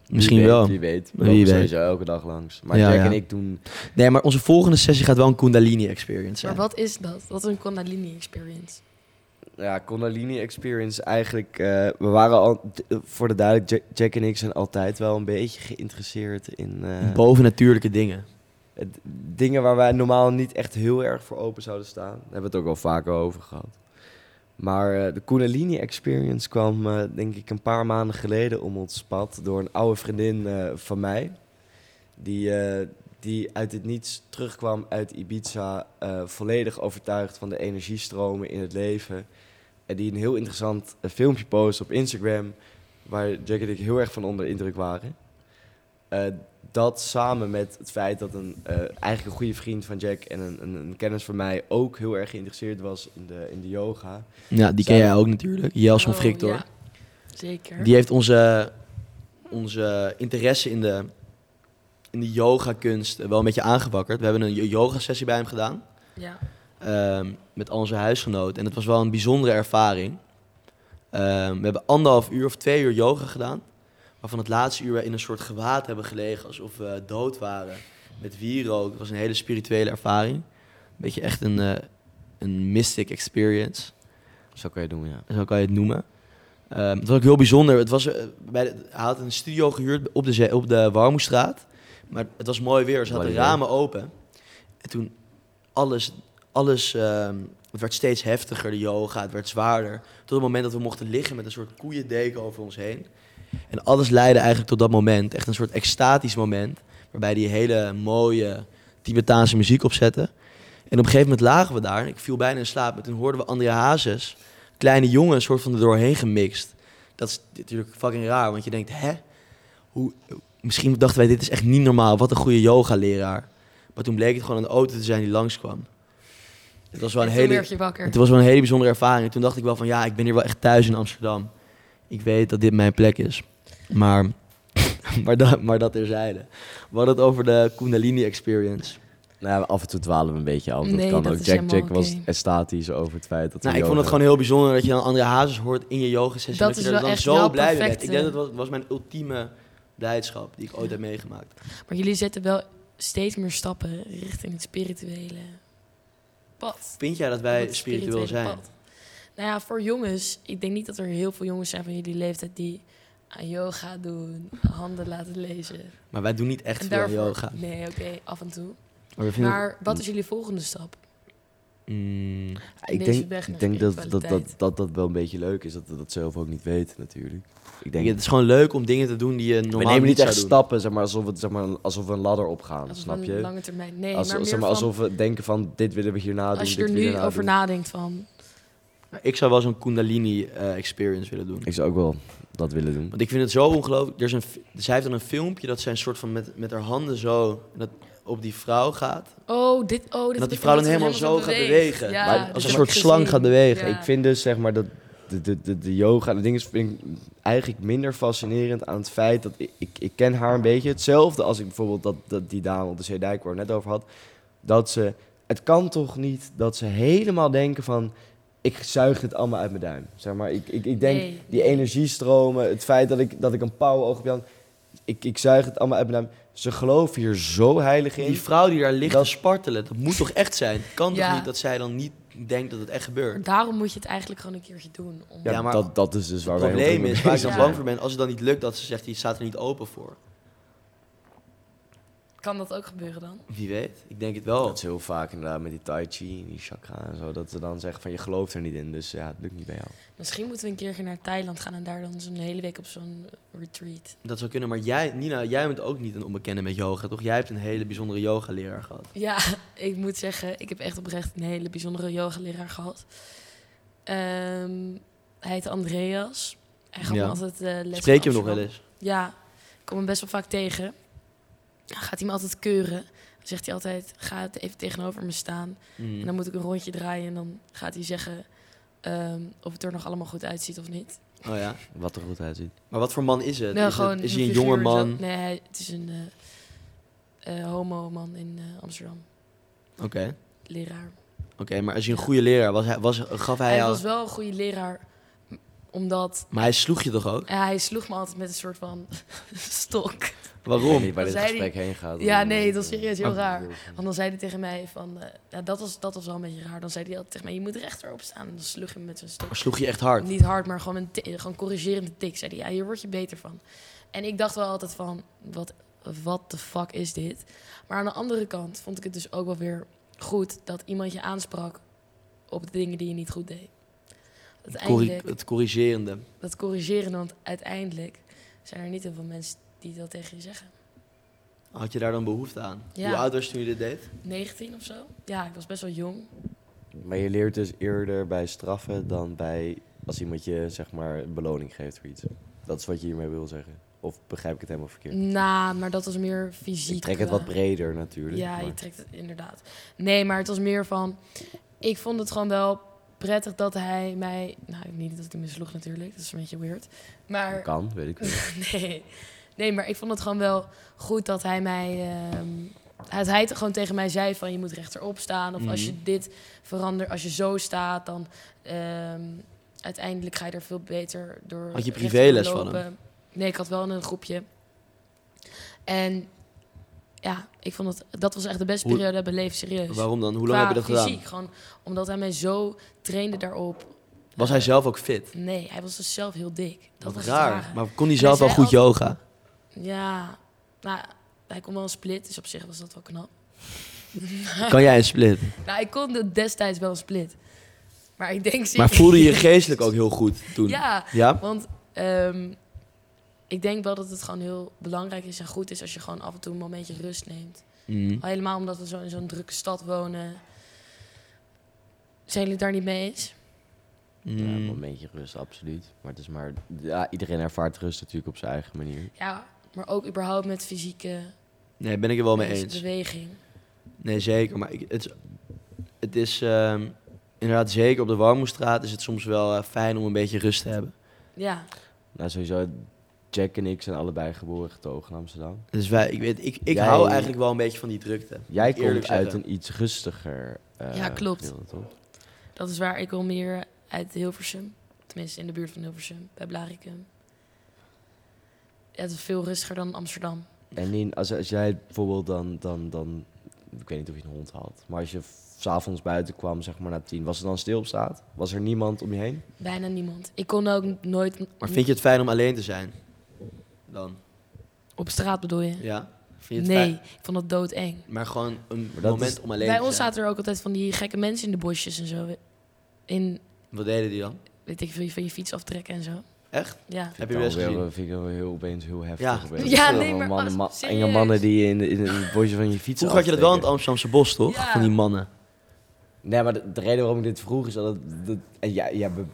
Misschien wie weet, wel. Wie weet. We Wie weet. sowieso elke dag langs. Maar Ja, Jack ja. en ik doen... Nee, maar onze volgende sessie gaat wel een Kundalini experience zijn. Maar wat is dat? Wat is een Kundalini experience? Ja, Kundalini Experience eigenlijk... eh, we waren al... Voor de duidelijk, Jack, en ik zijn altijd wel een beetje geïnteresseerd in... eh, Bovennatuurlijke dingen. het- dingen waar wij normaal niet echt heel erg voor open zouden staan. Daar hebben we het ook wel vaker over gehad. Maar eh, de Kundalini Experience kwam, eh, denk ik, een paar maanden geleden om ons pad door een oude vriendin eh, van mij. Die, die uit het niets terugkwam uit Ibiza, volledig overtuigd van de energiestromen in het leven. En die een heel interessant filmpje post op Instagram, waar Jack en ik heel erg van onder de indruk waren. Dat samen met het feit dat een, eh, eigenlijk een goede vriend van Jack en een, een, een kennis van mij ook heel erg geïnteresseerd was in de, in de yoga. Ja, die ken jij ook natuurlijk. Jelson Oh, Victor. ja. Zeker. Die heeft onze, onze interesse in de, in de yoga-kunst wel een beetje aangewakkerd. We hebben een yoga-sessie bij hem gedaan. Ja. ehm, met al onze huisgenoten. En het was wel een bijzondere ervaring. Ehm, we hebben anderhalf uur of twee uur yoga gedaan. Waarvan het laatste uur we in een soort gewaad hebben gelegen. Alsof we dood waren. Met wierook. Het was een hele spirituele ervaring. Een beetje echt een, eh, een mystic experience. Zo kan je het doen, ja. Zo kan je het noemen. Ehm, het was ook heel bijzonder. Het was, eh, bij de, hij had een studio gehuurd op de, zee- op de Warmoestraat. Maar het was mooi weer. Ze hadden de ramen open. En toen alles, alles, ehm, het werd steeds heftiger, de yoga, het werd zwaarder. Tot het moment dat we mochten liggen met een soort koeiendeken over ons heen. En alles leidde eigenlijk tot dat moment, echt een soort extatisch moment, waarbij die hele mooie Tibetaanse muziek opzette. En op een gegeven moment lagen we daar, en ik viel bijna in slaap, en toen hoorden we Andrea Hazes, kleine jongen, een soort van er doorheen gemixt. Dat is natuurlijk fucking raar, want je denkt, hè? Hoe, misschien dachten wij, dit is echt niet normaal, wat een goede yoga-leraar. Maar toen bleek het gewoon een auto te zijn die langskwam. Het was wel een En hele, het was wel een hele bijzondere ervaring. Toen dacht ik wel van, ja, ik ben hier wel echt thuis in Amsterdam. Ik weet dat dit mijn plek is. Maar, maar, dat, maar dat terzijde. We hadden het over de Kundalini Experience. Nou, ja, af en toe dwalen we een beetje af. Dat Nee, kan dat ook. is Jack Jack was estatisch over het feit dat Nou, ik vond het gewoon heel bijzonder dat je dan Andrea Hazes hoort in je yoga sessie. Dat je is er wel dan echt zo jouw blij mee bent. perfecte- Ik denk dat was, was mijn ultieme blijdschap die ik ooit heb meegemaakt. Maar jullie zetten wel steeds meer stappen richting het spirituele pad. Vind jij dat wij spiritueel zijn? pad. Nou ja, voor jongens, ik denk niet dat er heel veel jongens zijn van jullie leeftijd die aan yoga doen, handen laten lezen. Maar wij doen niet echt En veel daarvoor- yoga. Nee, oké, af en toe. Maar, wat is jullie volgende stap? Mm, Ik denk, ik denk dat, dat, dat, dat dat wel een beetje leuk is, dat we dat zelf ook niet weten natuurlijk. Ik denk, het is gewoon leuk om dingen te doen die je normaal we nemen niet zou echt doen. stappen, zeg maar, alsof, het, zeg maar, alsof we een ladder opgaan, Alsof snap een je? lange termijn. Nee, Als, maar meer zeg maar, van, alsof we denken van, dit willen we hierna doen, als je dit er nu over doen. nadenkt van... Ik zou wel zo'n Kundalini eh, experience willen doen. Ik zou ook wel dat willen doen. Want ik vind het zo ongelooflijk. Er is een, zij heeft dan een filmpje dat zij een soort van met, met haar handen zo en dat op die vrouw gaat. Oh, dit, oh, dit En dat die vrouw dan helemaal zo gaat bewegen. Ja, Maar Als een soort slang gaat bewegen. Ja. Ik vind dus, zeg maar, dat de, de, de, de yoga, de dingen vind ik eigenlijk minder fascinerend aan het feit dat ik, ik, ik ken haar een beetje. Hetzelfde als ik bijvoorbeeld dat, dat die dame op de Zeedijk waar we het net over had. Dat ze, het kan toch niet dat ze helemaal denken van, ik zuig het allemaal uit mijn duim. Zeg maar, ik, ik, ik denk, Nee, die energiestromen, het feit dat ik, dat ik een pauw oog heb, Jan, ik, ik zuig het allemaal uit mijn duim. Ze geloven hier zo heilig in. Die vrouw die daar ligt Dat- te spartelen, dat moet toch echt zijn? Het kan Ja. toch niet dat zij dan niet denkt dat het echt gebeurt? daarom moet je het eigenlijk gewoon een keertje doen. Om... ja, maar dat, dat is dus waar Het probleem is, waar ik dan bang voor ben, als het dan niet lukt, dat ze zegt, die staat er niet open voor. Kan dat ook gebeuren dan? Wie weet, ik denk het wel. Dat is heel vaak inderdaad met die tai chi, die chakra en zo. Dat ze dan zeggen van je gelooft er niet in. Dus ja, het lukt niet bij jou. Misschien moeten we een keertje naar Thailand gaan en daar dan zo'n hele week op zo'n retreat. Dat zou kunnen, maar jij, Nina, jij bent ook niet een onbekende met yoga, toch? Jij hebt een hele bijzondere yoga-leraar gehad. Ja, ik moet zeggen, ik heb echt oprecht een hele bijzondere yogaleraar gehad. Ehm, hij heet Andreas. Hij gaf Ja. me altijd eh les Spreek je hem nog wel eens? Ja, ik kom hem best wel vaak tegen. Gaat hij me altijd keuren. Dan zegt hij altijd, ga het even tegenover me staan. Mm. En dan moet ik een rondje draaien en dan gaat hij zeggen ehm, of het er nog allemaal goed uitziet of niet. Oh ja. Wat er goed uitziet. Maar wat voor man is het? Nee, is, het, is hij een jonge zo. man? Nee, het is een eh, eh, homo-man in eh, Amsterdam. Oké. Leraar. Oké, maar als hij een goede leraar was, hij, was gaf hij, Hij jou... was wel een goede leraar, omdat Maar hij sloeg je toch ook? ja, hij sloeg me altijd met een soort van stok. Ik weet Waarom? niet waar dit zei gesprek heen gaat. Ja, nee, dat is serieus heel Oh. raar. Want dan zei hij tegen mij van, eh, ja, dat, was, dat was wel een beetje raar. Dan zei hij altijd tegen mij, je moet rechterop staan. En dan sloeg hij me met zijn stok. Maar sloeg je echt hard? Niet hard, maar gewoon een gewoon corrigerende tik. Zei hij, ja, hier word je beter van. En ik dacht wel altijd van, wat, wat de fuck is dit? Maar aan de andere kant vond ik het dus ook wel weer goed dat iemand je aansprak op de dingen die je niet goed deed. Corri- Uiteindelijk, het corrigerende. dat corrigeren, want uiteindelijk zijn er niet heel veel mensen die dat tegen je zeggen. Had je daar dan behoefte aan? Ja. Hoe oud was je toen je dit deed? 19 of zo? Ja, ik was best wel jong. Maar je leert dus eerder bij straffen dan bij als iemand je zeg maar een beloning geeft voor iets. Dat is wat je hiermee wil zeggen. Of begrijp ik het helemaal verkeerd? Nou, maar dat was meer fysiek. Ik trek het eh, wat breder natuurlijk. Ja, maar- je trekt het inderdaad. Nee, maar het was meer van... Ik vond het gewoon wel prettig dat hij mij... Nou, niet dat hij me sloeg natuurlijk. Dat is een beetje weird. Maar... Kan, weet ik wel. Nee. Nee, maar ik vond het gewoon wel goed dat hij mij... ehm, dat hij het gewoon tegen mij zei van... Je moet rechterop staan. Of als je Mhm. dit verandert... Als je zo staat, dan... ehm, uiteindelijk ga je er veel beter door... Had je privéles van lopen. Nee, ik had wel een groepje. En ja, ik vond het... Dat was echt de beste Hoe- periode beleefd, serieus. Waarom dan? Hoe lang heb je dat fysiek, gedaan? gewoon omdat hij mij zo trainde daarop. Was hij zelf ook fit? Nee, hij was dus zelf heel dik. Dat Wat was raar. Maar kon hij zelf hij wel goed yoga? Ja, nou, hij kon wel een split, dus op zich was dat wel knap. Kan jij een split? Nou, ik kon de- destijds wel een split. Maar ik denk... Maar voelde je je geestelijk ook heel goed toen? Ja, Ja? want ehm, ik denk wel dat het gewoon heel belangrijk is en goed is... als je gewoon af en toe een momentje rust neemt. Al helemaal omdat we zo in zo'n drukke stad wonen. Zijn jullie het daar niet mee eens? Ja, Mhm. een momentje rust, absoluut. Maar het is maar... Ja, iedereen ervaart rust natuurlijk op zijn eigen manier. Ja, maar ook überhaupt met fysieke Nee, ben ik er wel mee eens. beweging. Nee, zeker. Maar ik, het, is- het is ehm, inderdaad zeker op de Warmoestraat is het soms wel eh, fijn om een beetje rust te hebben. Ja, Nou, sowieso, Jack en ik zijn allebei geboren getogen in Amsterdam. Dus wij, ik, weet, ik, ik Jij- hou eigenlijk wel een beetje van die drukte. Jij komt uit een iets rustiger eh, Ja, klopt. gedeelte, toch? dat is waar ik kom meer uit Hilversum. Tenminste, in de buurt van Hilversum, bij Blaricum. Ja, het is veel rustiger dan Amsterdam. En Nien, als, als jij bijvoorbeeld dan, dan, dan... Ik weet niet of je een hond had. Maar als je s'avonds buiten kwam, zeg maar na tien... Was het dan stil op straat? Was er niemand om je heen? Bijna niemand. Ik kon ook nooit Maar vind je het fijn om alleen te zijn? Dan? op straat bedoel je? Ja? Vind je het Nee, fijn? ik vond dat doodeng. Maar gewoon een Maar dat moment is- om alleen Bij ons zijn. zaten er ook altijd van die gekke mensen in de bosjes en zo. In, Wat deden die dan? weet ik veel, van je fiets aftrekken en zo. Echt? Ja. Heb je Wel gezien? weer- Vind ik wel heel, opeens heel heftig. Ja. Ja, nee, maar mannen, als- ma- serieus. enge mannen die in, in, in het bosje van je fiets Vroeger had je dat wel in het. Amsterdamse bos, toch? Ja. Van die mannen. Nee, maar de, de reden waarom ik dit vroeg is dat het... Dat, en ja, ja, be-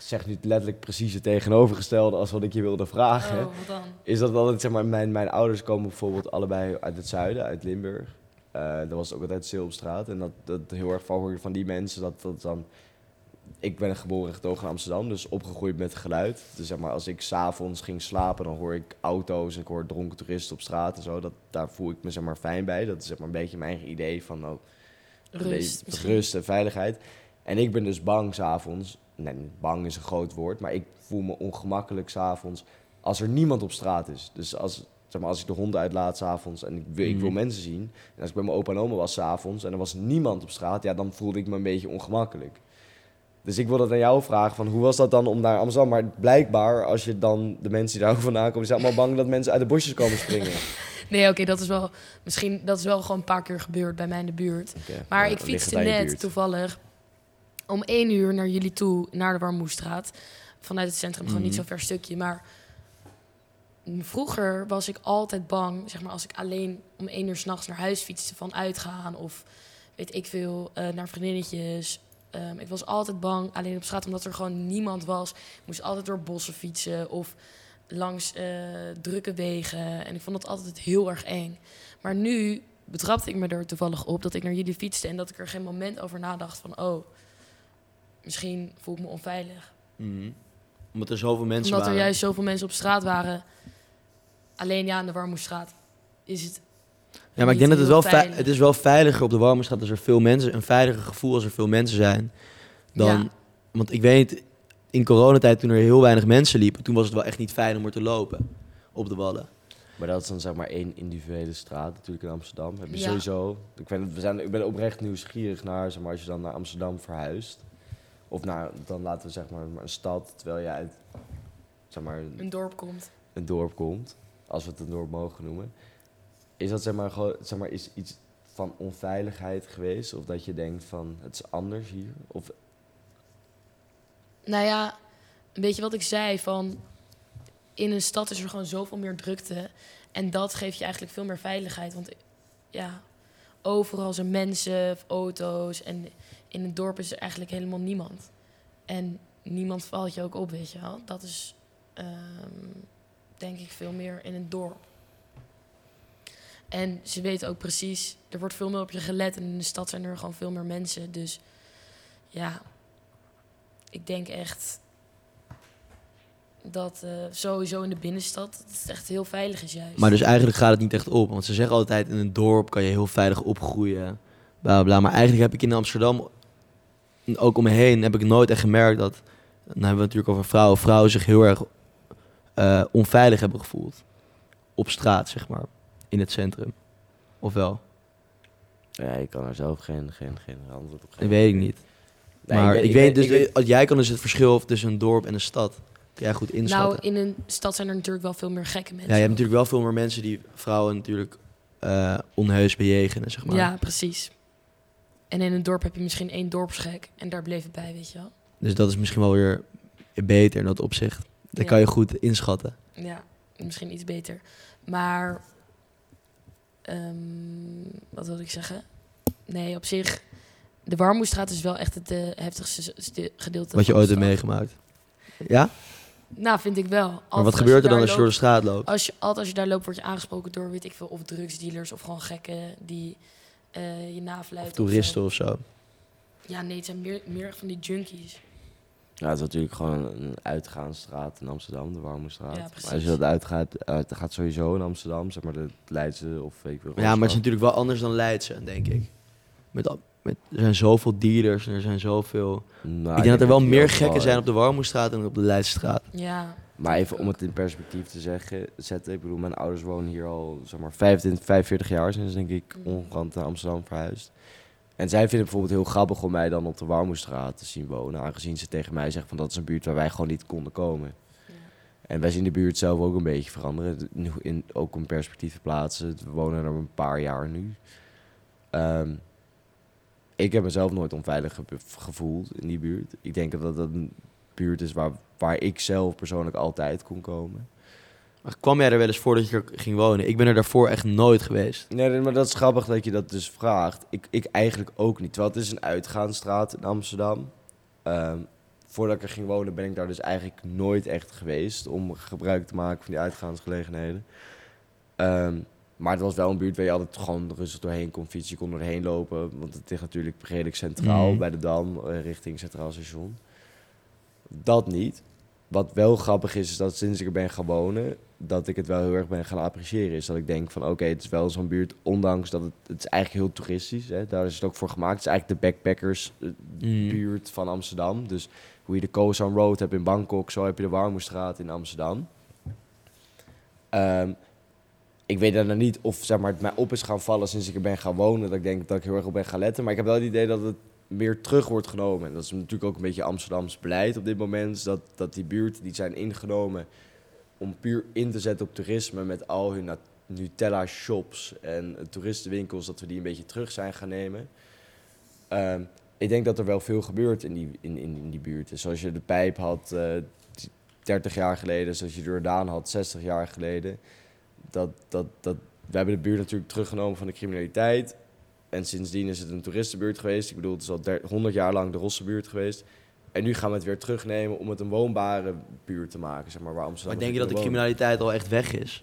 zeg nu letterlijk precies het tegenovergestelde als wat ik je wilde vragen. Oh, wat dan? Is dat wel, zeg maar, mijn, mijn ouders komen bijvoorbeeld allebei uit het zuiden, uit Limburg. Eh dat was ook altijd stil op straat. En dat, dat heel erg van hoor je van die mensen, dat, dat dan... Ik ben geboren en getogen in Amsterdam, dus opgegroeid met geluid. Dus zeg maar, als ik s'avonds ging slapen, dan hoor ik auto's en ik hoor dronken toeristen op straat en zo. Dat, daar voel ik me zeg maar fijn bij. Dat is zeg maar een beetje mijn eigen idee van, nou, Rust. Rust en veiligheid. En ik ben dus bang s'avonds. Nee, bang is een groot woord, maar ik voel me ongemakkelijk s'avonds als er niemand op straat is. Dus als, zeg maar, als ik de honden uitlaat s'avonds en ik wil, ik wil Mhm. mensen zien. En als ik bij mijn opa en oma was s'avonds en er was niemand op straat, ja, dan voelde ik me een beetje ongemakkelijk. Dus ik wil dat aan jou vragen, van hoe was dat dan om naar Amsterdam? Maar blijkbaar, als je dan de mensen die daar ook vandaan komen, zijn allemaal bang dat mensen uit de bosjes komen springen. Nee, oké, dat is wel... Misschien, dat is wel gewoon een paar keer gebeurd bij mij in de buurt. Maar ik ligt fietste het net buurt. toevallig om één uur naar jullie toe, naar de Warmoestraat. Vanuit het centrum, gewoon niet Mhm. zo ver stukje. Maar vroeger was ik altijd bang, zeg maar, als ik alleen om één uur s'nachts naar huis fietste van uitgaan of weet ik veel, eh, naar vriendinnetjes. Ehm, ik was altijd bang, alleen op straat, omdat er gewoon niemand was. Ik moest altijd door bossen fietsen of langs eh, drukke wegen. En ik vond dat altijd heel erg eng. Maar nu betrapte ik me er toevallig op dat ik naar jullie fietste en dat ik er geen moment over nadacht van, oh, misschien voel ik me onveilig. Mhm. Omdat er zoveel mensen Omdat er juist zoveel mensen op straat waren. Alleen ja, aan de Warmoestraat is het. Ja, maar ik denk dat het wel, veilig. het is wel veiliger op de Warmoestraat als er veel mensen... Een veiliger gevoel als er veel mensen zijn. Dan, Ja. Want ik weet, in coronatijd toen er heel weinig mensen liepen... toen was het wel echt niet fijn om er te lopen. Op de Wallen. Maar dat is dan zeg maar één individuele straat natuurlijk in Amsterdam. Heb je Ja. sowieso... Ik ben, we zijn, ik ben oprecht nieuwsgierig naar, zeg maar, als je dan naar Amsterdam verhuist. Of naar, dan laten we zeg maar een stad, terwijl je uit zeg maar, Een dorp komt. een dorp komt. Als we het een dorp mogen noemen. Is dat zeg maar, gewoon, zeg maar is iets van onveiligheid geweest? Of dat je denkt van, het is anders hier? Of, Nou ja, een beetje wat ik zei van. In een stad is er gewoon zoveel meer drukte. En dat geeft je eigenlijk veel meer veiligheid. Want ja, overal zijn mensen, auto's. En in een dorp is er eigenlijk helemaal niemand. En niemand valt je ook op, weet je wel. Dat is ehm, denk ik veel meer in een dorp. En ze weten ook precies, er wordt veel meer op je gelet. En in de stad zijn er gewoon veel meer mensen. Dus ja, ik denk echt dat eh, sowieso in de binnenstad het echt heel veilig is juist. Maar dus eigenlijk gaat het niet echt op. Want ze zeggen altijd, in een dorp kan je heel veilig opgroeien. Bla, bla. Maar eigenlijk heb ik in Amsterdam, ook om me heen, heb ik nooit echt gemerkt dat... Dan hebben we het natuurlijk over vrouwen. Vrouwen zich heel erg eh, onveilig hebben gevoeld. Op straat, zeg maar. In het centrum. Of wel? ja, ik kan er zelf geen, geen, geen antwoord op Dat geven. weet ik niet. Nee, maar ik, weet, dus, ik jij kan dus het verschil tussen een dorp en een stad. Kun jij goed inschatten? nou, in een stad zijn er natuurlijk wel veel meer gekke mensen. ja, je hebt natuurlijk wel veel meer mensen die vrouwen natuurlijk eh, onheus bejegenen, zeg maar. Ja, precies. En in een dorp heb je misschien één dorpsgek en daar bleef het bij, weet je wel. Dus dat is misschien wel weer beter in dat opzicht. Dat Ja. kan je goed inschatten. Ja, misschien iets beter. Maar, ehm, wat wilde ik zeggen? Nee, op zich, de Warmoestraat is wel echt het eh, heftigste gedeelte Wat je ooit hebt meegemaakt. Ja? Nou, vind ik wel. Maar wat gebeurt er dan als je door de straat loopt? Als je, altijd als je daar loopt, word je aangesproken door, weet ik veel, of drugsdealers of gewoon gekken die eh, je nafluiten. Of of zo. toeristen of zo. Ja, nee, het zijn meer, meer van die junkies. Ja, het is natuurlijk gewoon een uitgaansstraat in Amsterdam, de Warmoestraat. Ja, maar precies. als je dat uitgaat, uit, gaat sowieso in Amsterdam, zeg maar de Leidse of weet ik veel. Ja, maar het is natuurlijk wel anders dan Leidse, denk ik. Met, al- met, er zijn zoveel dealers en er zijn zoveel... Nou, ik denk dat er wel meer gekken wel- zijn op de Warmoestraat dan op de Leidsestraat. Ja, Maar even om het in perspectief te zeggen, zetten. Ik bedoel, mijn ouders wonen hier al zeg maar 25, 45 jaar. Zijn ze denk ik Mm. ongeland naar Amsterdam verhuisd. En zij vinden het bijvoorbeeld heel grappig om mij dan op de Warmoestraat te zien wonen. Aangezien ze tegen mij zeggen van dat is een buurt waar wij gewoon niet konden komen. ja. En wij zien de buurt zelf ook een beetje veranderen. Nu In, ook om perspectief te plaatsen. We wonen er een paar jaar nu. Ehm, ik heb mezelf nooit onveilig ge- gevoeld in die buurt. Ik denk dat dat een buurt is waar, waar ik zelf persoonlijk altijd kon komen. Maar kwam jij er wel eens voor dat je er ging wonen? Ik ben er daarvoor echt nooit geweest. Nee, maar dat is grappig dat je dat dus vraagt. Ik, ik eigenlijk ook niet. Terwijl het is een uitgaansstraat in Amsterdam. Ehm, voordat ik er ging wonen ben ik daar dus eigenlijk nooit echt geweest... om gebruik te maken van die uitgaansgelegenheden. Ehm, maar het was wel een buurt waar je altijd gewoon rustig doorheen kon fietsen. Je kon doorheen lopen, want het ligt natuurlijk redelijk centraal Mhm. bij de Dam, eh, richting Centraal Station. Dat niet. Wat wel grappig is, is dat sinds ik er ben gaan wonen, dat ik het wel heel erg ben gaan appreciëren. Is dat ik denk van, oké, het is wel zo'n buurt, ondanks dat het, het is eigenlijk heel toeristisch. Hè, daar is het ook voor gemaakt. Het is eigenlijk de backpackers eh, Mm. buurt van Amsterdam. Dus hoe je de Koh San Road hebt in Bangkok, zo heb je de Warmoestraat in Amsterdam. Ehm, ik weet dan niet of zeg maar, het mij op is gaan vallen sinds ik er ben gaan wonen. Dat ik denk dat ik heel erg op ben gaan letten. Maar ik heb wel het idee dat het meer terug wordt genomen. En dat is natuurlijk ook een beetje Amsterdams beleid op dit moment. Dat, dat die buurten die zijn ingenomen om puur in te zetten op toerisme met al hun nat- Nutella-shops en eh, toeristenwinkels, dat we die een beetje terug zijn gaan nemen. Ehm, ik denk dat er wel veel gebeurt in die, in, in, die buurten. Zoals je de pijp had eh, t- 30 jaar geleden, zoals je de Jordaan had 60 jaar geleden. Dat, dat, dat, we hebben de buurt natuurlijk teruggenomen van de criminaliteit. En sindsdien is het een toeristenbuurt geweest. Ik bedoel, het is al der- 100 jaar lang de Rossenbuurt geweest. En nu gaan we het weer terugnemen om het een woonbare buurt te maken, zeg maar, waar Amsterdam Maar denk je dat de wonen. criminaliteit al echt weg is?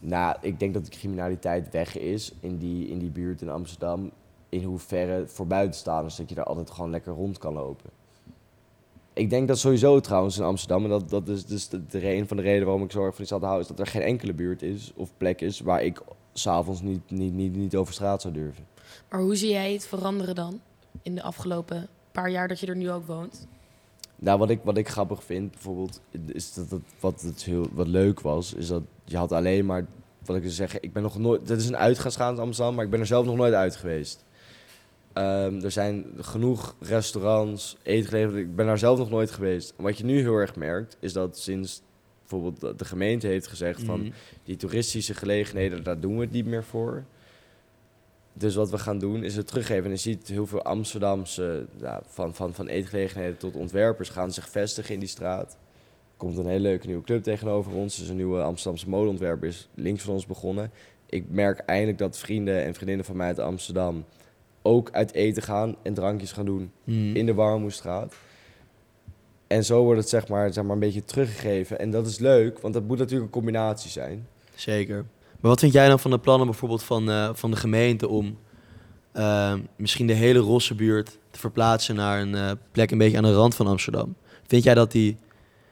Nou, ik denk dat de criminaliteit weg is in die, in die buurt in Amsterdam. In hoeverre voor buitenstaanders dat je daar altijd gewoon lekker rond kan lopen. Ik denk dat sowieso trouwens in Amsterdam, en dat, dat is dus de, de, een van de redenen waarom ik zo erg van die stad hou, is dat er geen enkele buurt is of plek is waar ik s'avonds niet, niet, niet, niet over straat zou durven. Maar hoe zie jij het veranderen dan in de afgelopen paar jaar dat je er nu ook woont? Nou, wat ik, wat ik grappig vind bijvoorbeeld, is dat het, wat, het heel, wat leuk was, is dat je had alleen maar, wat ik dus zeg, ik ben nog nooit, dit is een uitgaansstraat in Amsterdam, maar ik ben er zelf nog nooit uit geweest. Ehm, er zijn genoeg restaurants, eetgelegenheden, ik ben daar zelf nog nooit geweest. En wat je nu heel erg merkt, is dat sinds bijvoorbeeld de- gemeente heeft gezegd van, Mm. die toeristische gelegenheden, daar doen we het niet meer voor. Dus wat we gaan doen is het teruggeven. En je ziet heel veel Amsterdamse, ja, van, van, van eetgelegenheden tot ontwerpers, gaan zich vestigen in die straat. Er komt een hele leuke nieuwe club tegenover ons. Dus een nieuwe Amsterdamse modeontwerper is links van ons begonnen. Ik merk eindelijk dat vrienden en vriendinnen van mij uit Amsterdam ook uit eten gaan en drankjes gaan doen Mm. in de Warmoestraat. En zo wordt het zeg maar, zeg maar een beetje teruggegeven. En dat is leuk, want dat moet natuurlijk een combinatie zijn. Zeker. Maar wat vind jij dan van de plannen bijvoorbeeld van, eh, van de gemeente om eh, misschien de hele Rossenbuurt te verplaatsen naar een eh, plek een beetje aan de rand van Amsterdam? Vind jij dat die,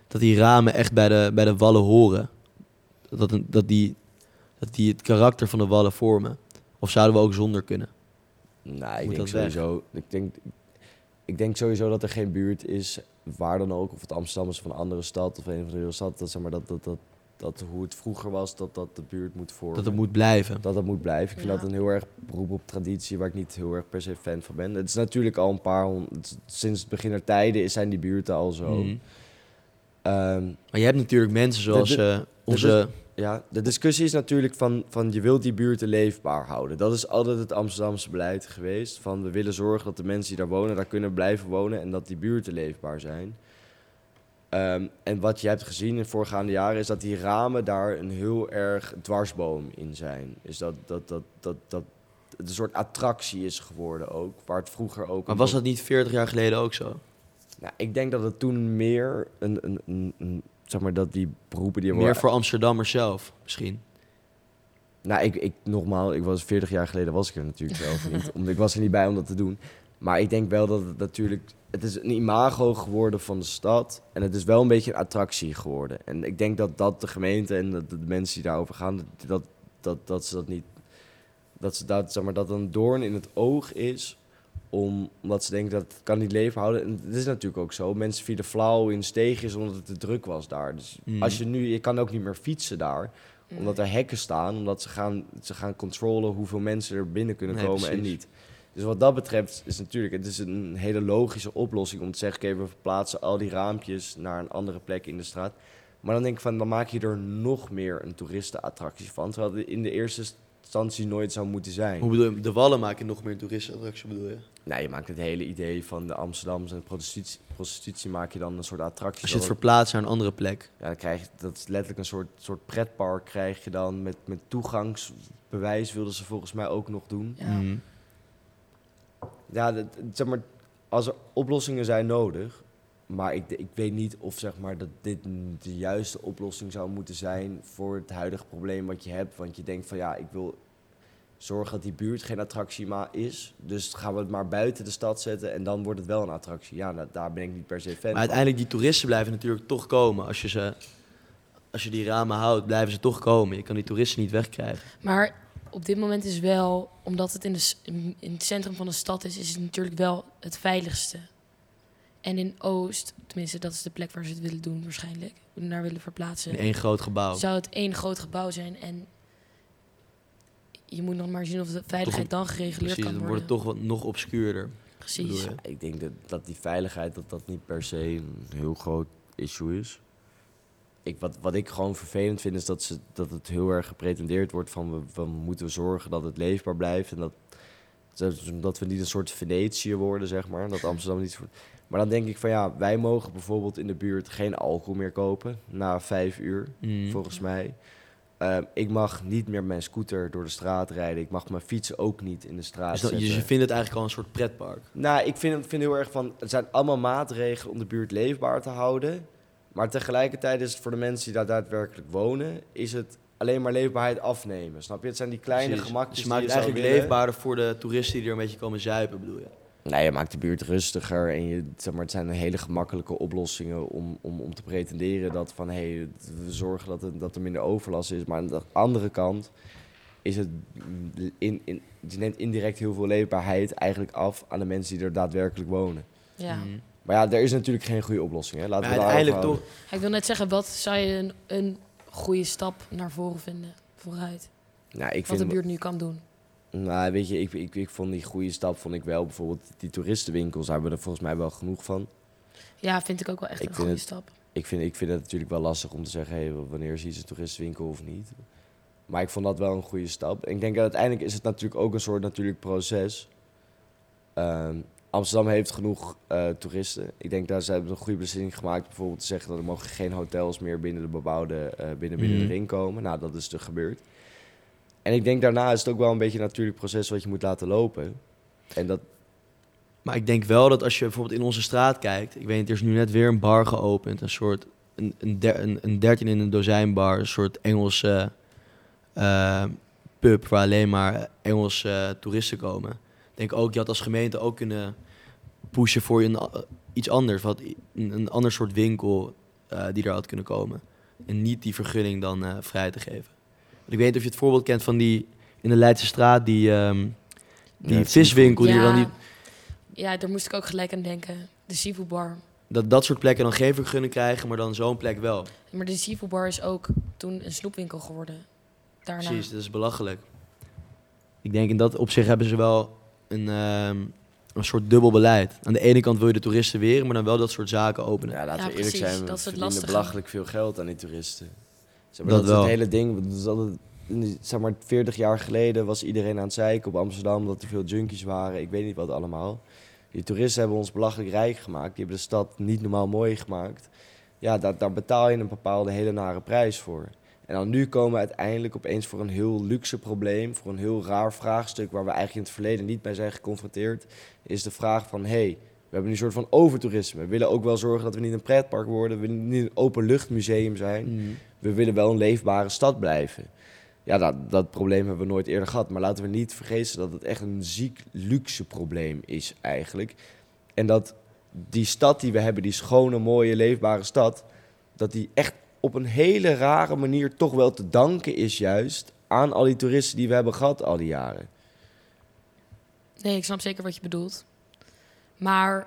dat die ramen echt bij de, bij de wallen horen? Dat, dat, die, dat die het karakter van de wallen vormen? Of zouden we ook zonder kunnen? Nou, ik Moet denk weg? sowieso. Ik denk, ik denk sowieso dat er geen buurt is, waar dan ook, of het Amsterdam is of een andere stad of een van de hele stad, dat zeg maar dat, dat, dat, dat hoe het vroeger was, dat dat de buurt moet vormen. Dat het moet blijven. dat dat moet blijven. Ik vind Ja. dat een heel erg beroep op traditie, waar ik niet heel erg per se fan van ben. Het is natuurlijk al een paar honderd, sinds het begin der tijden is- zijn die buurten al zo. Mhm. Ehm, Maar je hebt natuurlijk mensen zoals De- eh, onze Ja, de discussie is natuurlijk van, van je wilt die buurten leefbaar houden. Dat is altijd het Amsterdamse beleid geweest. Van we willen zorgen dat de mensen die daar wonen, daar kunnen blijven wonen en dat die buurten leefbaar zijn. Ehm, en wat je hebt gezien in de voorgaande jaren is dat die ramen daar een heel erg dwarsboom in zijn. Is dat, dat, dat, dat, dat het een soort attractie is geworden ook, waar het vroeger ook... Maar was dat niet 40 jaar geleden ook zo? Nou, ik denk dat het toen meer een, een, een, een- zeg maar dat die beroepen die Meer voor Amsterdammers zelf, misschien. Nou, ik, ik nogmaals, ik was 40 jaar geleden was ik er natuurlijk zelf niet. Omdat ik was er niet bij om dat te doen. Maar ik denk wel dat het natuurlijk, het is een imago geworden van de stad en het is wel een beetje een attractie geworden. En ik denk dat dat de gemeente en dat de mensen die daarover gaan, dat, dat, dat ze dat niet, dat ze dat zeg maar dat een doorn in het oog is. Om, omdat ze denken dat het kan niet leven houden. En het is natuurlijk ook zo. Mensen vielen flauw in steegjes omdat het te druk was daar. Dus Mm. als je nu, je kan ook niet meer fietsen daar omdat er hekken staan, omdat ze gaan, ze gaan controlen hoeveel mensen er binnen kunnen Nee, komen en niet. Dus wat dat betreft is natuurlijk, het is een hele logische oplossing om te zeggen, oké, we verplaatsen al die raampjes naar een andere plek in de straat. Maar dan denk ik van, dan maak je er nog meer een toeristenattractie van, terwijl in de eerste instantie nooit zou moeten zijn. Hoe bedoel je? De Wallen maken nog meer toeristenattractie, bedoel je? Nee, je maakt het hele idee van de Amsterdamse en prostitutie, prostitutie maak je dan een soort attractie. Als je het verplaatst naar een andere plek. Ja, dan krijg je, dat is letterlijk een soort, soort pretpark krijg je dan met, met toegangsbewijs wilden ze volgens mij ook nog doen. Ja. Mm. Ja, dat, zeg maar, als er oplossingen zijn nodig, maar ik, ik weet niet of zeg maar, dat dit de juiste oplossing zou moeten zijn voor het huidige probleem wat je hebt. Want je denkt van ja, ik wil zorgen dat die buurt geen attractie maar is. Dus gaan we het maar buiten de stad zetten en dan wordt het wel een attractie. Ja, nou, daar ben ik niet per se fan Maar van. uiteindelijk, die toeristen blijven natuurlijk toch komen. Als je, ze, als je die ramen houdt, blijven ze toch komen. Je kan die toeristen niet wegkrijgen. Maar op dit moment is wel, omdat het in, de, in het centrum van de stad is, is het natuurlijk wel het veiligste. En in Oost, tenminste dat is de plek waar ze het willen doen waarschijnlijk, naar willen verplaatsen, In één groot gebouw. zou het één groot gebouw zijn. En je moet nog maar zien of de veiligheid dan gereguleerd Precies, kan dan worden. wordt het toch wat nog obscuurder. Precies. Ik denk dat, dat die veiligheid dat dat niet per se een heel groot issue is. Ik, wat, wat ik gewoon vervelend vind is dat, ze, dat het heel erg gepretendeerd wordt van we, we moeten zorgen dat het leefbaar blijft. En dat, dat we niet een soort Venetië worden, zeg maar. Dat Amsterdam niet... Maar dan denk ik van ja, wij mogen bijvoorbeeld in de buurt geen alcohol meer kopen na vijf uur, Mm. volgens mij. Ehm, ik mag niet meer mijn scooter door de straat rijden. Ik mag mijn fietsen ook niet in de straat Dus, dat- dus zetten. je vindt het eigenlijk al een soort pretpark. Nou, ik vind, vind heel erg van... Het zijn allemaal maatregelen om de buurt leefbaar te houden. Maar tegelijkertijd is het voor de mensen die daar daadwerkelijk wonen... is het alleen maar leefbaarheid afnemen. Snap je? Het zijn die kleine Precies. gemakjes Dus je die maakt je het eigenlijk willen. leefbaarder voor de toeristen die er een beetje komen zuipen, bedoel je? Nee, je maakt de buurt rustiger. En je, zeg maar, het zijn hele gemakkelijke oplossingen om, om, om te pretenderen... dat van, hé, hey, we zorgen dat, het, dat er minder overlast is. Maar aan de andere kant is het... In, in, je neemt indirect heel veel leefbaarheid eigenlijk af... aan de mensen die er daadwerkelijk wonen. Ja. Mm. Maar ja, er is natuurlijk geen goede oplossing. Hè? Laten Maar we uiteindelijk toch... Ik wil net zeggen, wat zou je een, een goede stap naar voren vinden, vooruit? Nou, ik Wat de vind, buurt nu kan doen. nou, weet je, ik, ik, ik vond die goede stap vond ik wel. Bijvoorbeeld die toeristenwinkels daar hebben we er volgens mij wel genoeg van. Ja, vind ik ook wel echt Ik een goede het- stap. Ik vind, ik vind het natuurlijk wel lastig om te zeggen, hey, wanneer is iets een toeristenwinkel of niet. Maar ik vond dat wel een goede stap. Ik denk dat uiteindelijk is het natuurlijk ook een soort natuurlijk proces. Ehm, Amsterdam heeft genoeg eh, toeristen. Ik denk dat ze hebben een goede beslissing gemaakt. Bijvoorbeeld te zeggen dat er mogen geen hotels meer binnen de bebouwde, eh, binnen, binnen Mhm. de ring komen. Nou, dat is er gebeurd. En ik denk daarna is het ook wel een beetje een natuurlijk proces wat je moet laten lopen. En dat, Maar ik denk wel dat als je bijvoorbeeld in onze straat kijkt... Ik weet niet, er is nu net weer een bar geopend. Een soort... Een, een, der- een, een 13 in een dozijn bar. Een soort Engelse eh, pub waar alleen maar Engelse toeristen komen. Ik denk ook, je had als gemeente ook kunnen pushen voor een, a- iets anders. Wat, een, een ander soort winkel eh, die er had kunnen komen. En niet die vergunning dan eh, vrij te geven. Want ik weet niet of je het voorbeeld kent van die... In de Leidse straat, die, ehm, die Ja, viswinkel die er dan ja, niet... ja, daar moest ik ook gelijk aan denken. De seafood bar. dat dat soort plekken dan geen vergunning krijgen, maar dan zo'n plek wel. Maar de seafood bar is ook toen een snoepwinkel geworden. Daarna. Precies, dat is belachelijk. Ik denk in dat opzicht hebben ze wel een, ehm, een soort dubbel beleid. Aan de ene kant wil je de toeristen weren, maar dan wel dat soort zaken openen. ja, laten Ja, we eerlijk precies. zijn, we Dat verdienen lastige. belachelijk veel geld aan die toeristen. Zeg maar, Dat dat, is het hele ding. Dat zeg maar, 40 jaar geleden was iedereen aan het zeiken op Amsterdam dat er veel junkies waren. Ik weet niet wat allemaal. Die toeristen hebben ons belachelijk rijk gemaakt. Die hebben de stad niet normaal mooi gemaakt. Ja, daar, daar betaal je een bepaalde hele nare prijs voor. En dan nu komen we uiteindelijk opeens voor een heel luxe probleem, voor een heel raar vraagstuk waar we eigenlijk in het verleden niet mee zijn geconfronteerd, is de vraag van, hé, hey, we hebben nu een soort van overtoerisme. We willen ook wel zorgen dat we niet een pretpark worden, we willen niet een openluchtmuseum zijn Mhm. we willen wel een leefbare stad blijven. Ja, dat, dat probleem hebben we nooit eerder gehad. Maar laten we niet vergeten dat het echt een ziek luxe probleem is eigenlijk. En dat die stad die we hebben, die schone, mooie, leefbare stad... dat die echt op een hele rare manier toch wel te danken is juist... aan al die toeristen die we hebben gehad al die jaren. Nee, ik snap zeker wat je bedoelt. Maar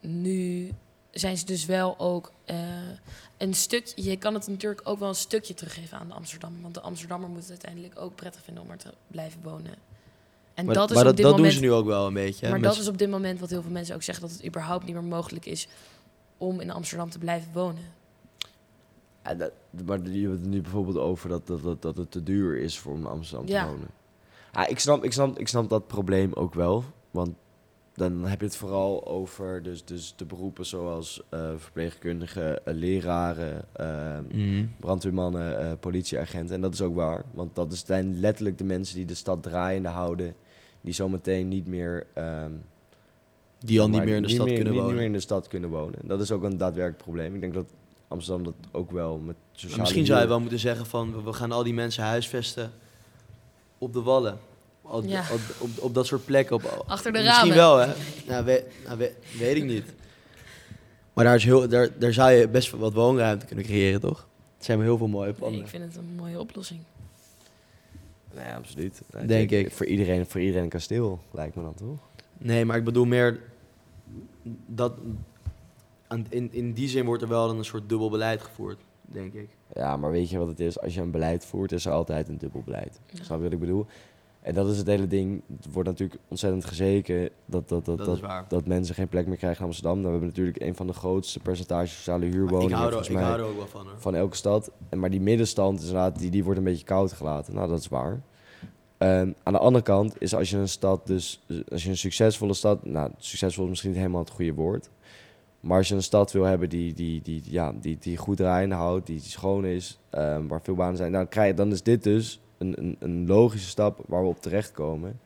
nu zijn ze dus wel ook eh, een stuk. Je kan het natuurlijk ook wel een stukje teruggeven aan de Amsterdammer. Want de Amsterdammer moet het uiteindelijk ook prettig vinden om er te blijven wonen. En Maar dat is maar op dit dat moment. doen ze nu ook wel een beetje. hè, maar dat is op dit moment wat heel veel mensen ook zeggen: dat het überhaupt niet meer mogelijk is om in Amsterdam te blijven wonen. Ja, dat, maar je hebt het nu bijvoorbeeld over dat, dat, dat, dat het te duur is voor om in Amsterdam te Ja. wonen. Ja, ik, snap, ik, snap, ik snap dat probleem ook wel. Want dan heb je het vooral over dus, dus de beroepen zoals eh, verpleegkundigen, eh, leraren, Mhm. brandweermannen, eh, politieagenten. En dat is ook waar. Want dat zijn letterlijk de mensen die de stad draaiende houden. Die zometeen niet meer... ehm, Die al niet meer in de stad meer- kunnen wonen. Niet meer in de stad kunnen wonen. Dat is ook een daadwerkelijk probleem. Ik denk dat Amsterdam dat ook wel met Maar sociale Misschien zou je wel moeten zeggen van we- we gaan al die mensen huisvesten op de wallen. Op, Ja. op, op, op dat soort plekken. Op, Achter de Misschien ramen. wel, hè? Nou, we, nou, we- weet ik niet. Maar daar, is heel, daar, daar zou je best wel wat woonruimte kunnen creëren, toch? Er zijn wel heel veel mooie Nee, plannen. ik vind het een mooie oplossing. Nee, absoluut. Nee, Denk denk ik. Voor iedereen, voor iedereen een kasteel, lijkt me dan toch? Nee, maar ik bedoel meer dat in, in die zin wordt er wel dan een soort dubbel beleid gevoerd, denk ik. Ja, maar weet je wat het is? Als je een beleid voert, is er altijd een dubbel beleid. Ja. Snap je wat ik bedoel? En dat is het hele ding. Het wordt natuurlijk ontzettend gezeken dat, dat, dat, Dat, dat, mensen geen plek meer krijgen in Amsterdam. Nou, we hebben natuurlijk een van de grootste percentages sociale Maar ik, huurwoningen hou er, ik mij hou er ook wel van, hoor. van elke stad. En, maar die middenstand is inderdaad, die, die wordt een beetje koud gelaten. Nou, dat is waar. Ehm, aan de andere kant is als je een stad, dus als je een succesvolle stad, nou, succesvol is misschien niet helemaal het goede woord. Maar als je een stad wil hebben die, die, die, ja, die, die goed draaiende houdt, die schoon is, ehm, waar veel banen zijn, nou, krijg je, dan is dit dus een, een, een logische stap waar we op terechtkomen.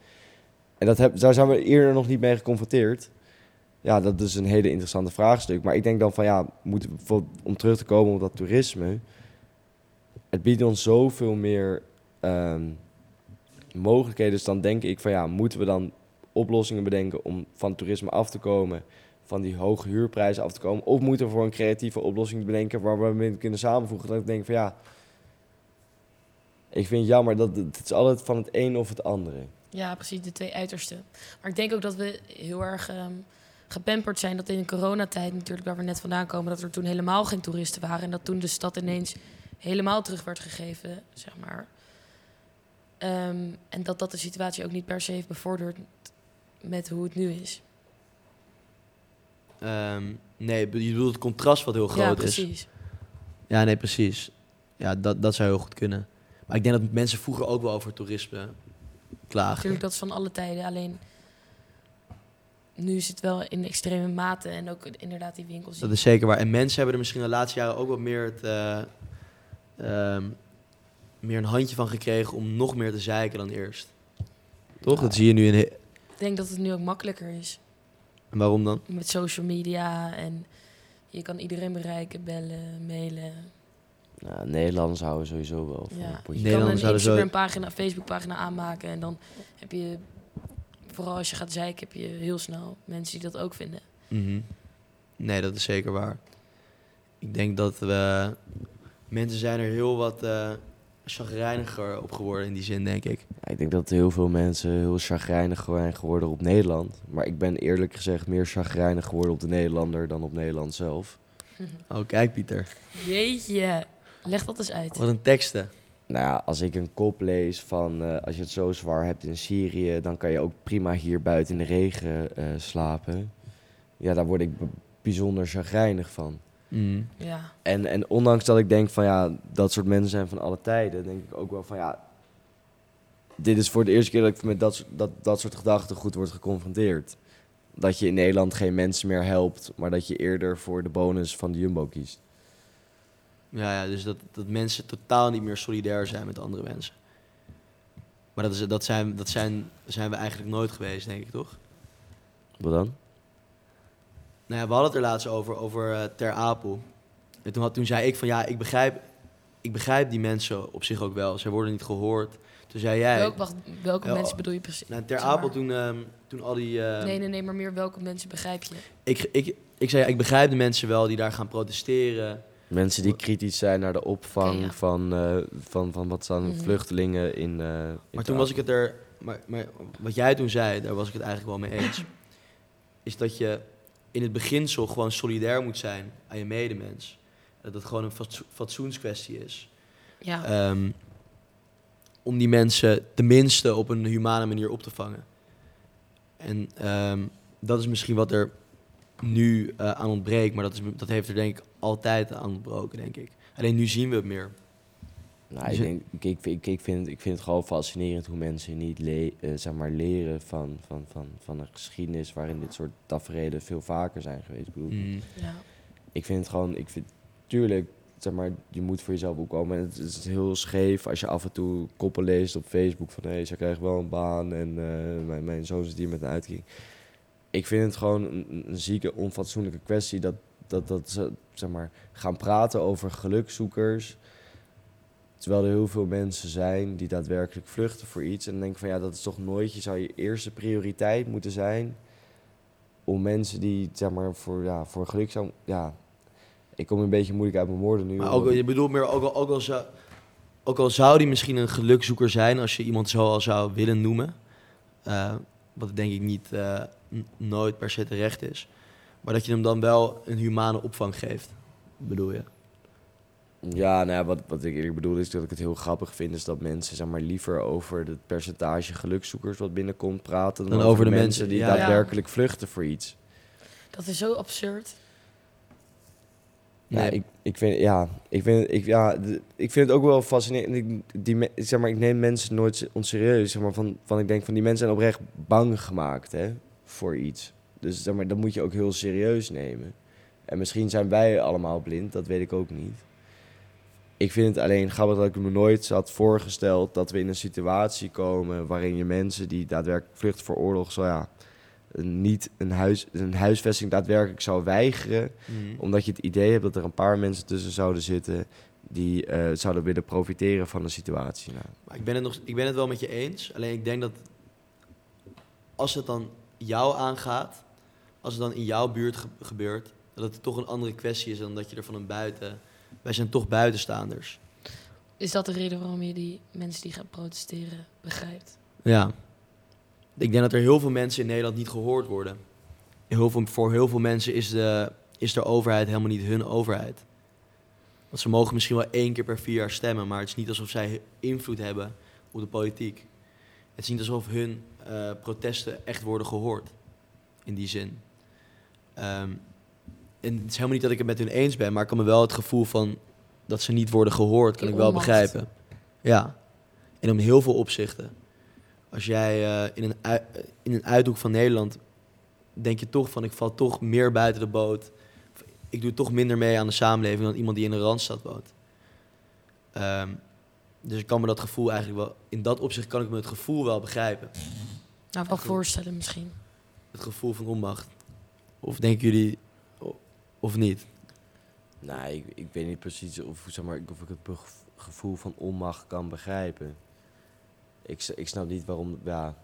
En dat heb, daar zijn we eerder nog niet mee geconfronteerd. Ja, dat is een hele interessante vraagstuk. Maar ik denk dan van ja, moeten we om terug te komen op dat toerisme. Het biedt ons zoveel meer ehm, mogelijkheden. Dus dan denk ik van ja, moeten we dan oplossingen bedenken om van toerisme af te komen, van die hoge huurprijzen af te komen? Of moeten we voor een creatieve oplossing bedenken waar we mee kunnen samenvoegen? Dat ik denk van ja, ik vind het jammer dat het, is altijd van het een of het andere. Ja, precies, de twee uitersten. Maar ik denk ook dat we heel erg ehm gepamperd zijn dat in de coronatijd natuurlijk, waar we net vandaan komen, dat er toen helemaal geen toeristen waren. En dat toen de stad ineens helemaal terug werd gegeven, zeg maar. Ehm, en dat dat de situatie ook niet per se heeft bevorderd met hoe het nu is. Ehm, nee, je bedoelt het contrast wat heel ja, groot is. precies. Ja, nee, precies. Ja, dat, dat zou heel goed kunnen. Maar ik denk dat mensen vroeger ook wel over toerisme klagen. Natuurlijk, dat is van alle tijden. Alleen nu is het wel in extreme mate. En ook inderdaad die winkels. Dat is zeker waar. En mensen hebben er misschien de laatste jaren ook wat meer, het, eh, ehm, meer een handje van gekregen om nog meer te zeiken dan eerst. Toch? Dat zie je nu in... Ik denk dat het nu ook makkelijker is. En waarom dan? Met social media en je kan iedereen bereiken, bellen, mailen. Nou, Nederlanders houden sowieso wel van Ja. een Je kan een Instagram-pagina, Facebook-pagina aanmaken en dan heb je, vooral als je gaat zeiken, heb je heel snel mensen die dat ook vinden. Mhm. Nee, dat is zeker waar. Ik denk dat we... Mensen zijn er heel wat eh chagrijniger op geworden in die zin, denk ik. Ja, ik denk dat heel veel mensen heel chagrijnig zijn geworden op Nederland. Maar ik ben eerlijk gezegd meer chagrijnig geworden op de Nederlander dan op Nederland zelf. Oh, kijk Pieter. Jeetje, leg dat eens uit. Wat een teksten. Nou ja, als ik een kop lees van eh, als je het zo zwaar hebt in Syrië, dan kan je ook prima hier buiten in de regen eh, slapen. Ja, daar word ik bijzonder chagrijnig van. Mm. Ja. En, en ondanks dat ik denk van ja, dat soort mensen zijn van alle tijden, denk ik ook wel van ja, dit is voor de eerste keer dat ik met dat, soort- dat, dat soort gedachtegoed word geconfronteerd. Dat je in Nederland geen mensen meer helpt, maar dat je eerder voor de bonus van de Jumbo kiest. Ja, ja, dus dat, dat mensen totaal niet meer solidair zijn met andere mensen. Maar dat, is, dat, zijn, dat zijn, zijn we eigenlijk nooit geweest, denk ik, toch? Wat dan? Nou ja, we hadden het er laatst over, over eh, Ter Apel. En toen, had, toen zei ik van ja, ik begrijp, ik begrijp die mensen op zich ook wel. Zij worden niet gehoord. Toen zei jij... Welk, wacht, welke Ja, mensen bedoel je precies? nou, ter. Apel toen, ehm, toen al die... ehm, Nee, nee, nee, maar meer welke mensen begrijp je? Ik, ik, ik zei ja, ik begrijp de mensen wel die daar gaan protesteren. Mensen die kritisch zijn naar de opvang ja. van, eh, van, van wat staan Mhm. vluchtelingen in. eh, in Maar toen was ik het er... Maar, maar wat jij toen zei, daar was ik het eigenlijk wel mee eens. Is dat je in het beginsel gewoon solidair moet zijn aan je medemens. Dat het gewoon een fatso- fatsoenskwestie is. Ja. Ehm, om die mensen tenminste op een humane manier op te vangen. En ehm, dat is misschien wat er nu eh, aan ontbreekt, maar dat, is, dat heeft er denk ik altijd aan ontbroken, denk ik. Alleen nu zien we het meer. Nou, Dus ik, het- denk, ik, ik, ik, ik, vind, ik vind het gewoon fascinerend hoe mensen niet le eh, zeg maar leren van, van, van, van een geschiedenis waarin dit soort tafereelen veel vaker zijn geweest. Mm. ja. ik vind het gewoon, ik vind, tuurlijk, zeg maar, je moet voor jezelf opkomen. En het is heel scheef als je af en toe koppen leest op Facebook van hé, hey, ze krijgt wel een baan en eh, mijn, mijn zoon zit hier met een uitkering. Ik vind het gewoon een, een zieke, onfatsoenlijke kwestie dat, dat, dat ze zeg maar, gaan praten over gelukzoekers. Terwijl er heel veel mensen zijn die daadwerkelijk vluchten voor iets. En dan denk ik van ja, dat is toch nooit, je zou je eerste prioriteit moeten zijn om mensen die zeg maar voor, ja, voor geluk zou. Ja, ik kom een beetje moeilijk uit mijn woorden nu. Maar ook, je bedoelt meer, ook al, ook, al zou, ook al zou die misschien een gelukzoeker zijn, als je iemand zo al zou willen noemen. eh, wat denk ik niet eh, nooit per se terecht is. Maar dat je hem dan wel een humane opvang geeft, bedoel je? Ja, nou ja, wat, wat ik eerlijk bedoel is dat ik het heel grappig vind... is dat mensen zeg maar, liever over het percentage gelukzoekers wat binnenkomt praten... dan, Dan over de mensen die ja. Ja. daadwerkelijk vluchten voor iets. Dat is zo absurd. Ja, Nee. ik, ik vind, ja, ik vind, ik, ja, ik vind het ook wel fascinerend. Ik, die, zeg maar, ik neem mensen nooit se- onserieus. Zeg maar, van, van, ik denk van die mensen zijn oprecht bang gemaakt hè, voor iets. Dus zeg maar, dat moet je ook heel serieus nemen. En misschien zijn wij allemaal blind, dat weet ik ook niet. Ik vind het alleen grappig dat ik me nooit had voorgesteld dat we in een situatie komen waarin je mensen die daadwerkelijk vluchten voor oorlog, zo ja, niet een, huis, een huisvesting daadwerkelijk zou weigeren Mm. omdat je het idee hebt dat er een paar mensen tussen zouden zitten die eh, zouden willen profiteren van de situatie. Nou, Maar ik ben, het nog, ik ben het wel met je eens. Alleen ik denk dat als het dan jou aangaat, als het dan in jouw buurt ge- gebeurt, dat het toch een andere kwestie is dan dat je er van een buiten. Wij zijn toch buitenstaanders. Is dat de reden waarom je die mensen die gaan protesteren begrijpt? Ja. Ik denk dat er heel veel mensen in Nederland niet gehoord worden. Heel veel, voor heel veel mensen is de, is de overheid helemaal niet hun overheid. Want ze mogen misschien wel één keer per vier jaar stemmen, maar het is niet alsof zij invloed hebben op de politiek. Het is niet alsof hun eh, protesten echt worden gehoord. In die zin. Ehm, en het is helemaal niet dat ik het met hun eens ben, maar ik kan me wel het gevoel van dat ze niet worden gehoord, kan ik wel onmacht. begrijpen. Ja. En om heel veel opzichten. Als jij eh, in, een in een uithoek van Nederland denk je toch van ik val toch meer buiten de boot. Ik doe toch minder mee aan de samenleving dan iemand die in een randstad woont. Ehm, dus ik kan me dat gevoel eigenlijk wel, in dat opzicht kan ik me het gevoel wel begrijpen. Nou, wel voorstellen misschien. Het gevoel van onmacht. Of denken jullie, of niet? nou ik, ik weet niet precies of, zeg maar, of ik het gevoel van onmacht kan begrijpen. Ik, ik snap niet waarom. Ja,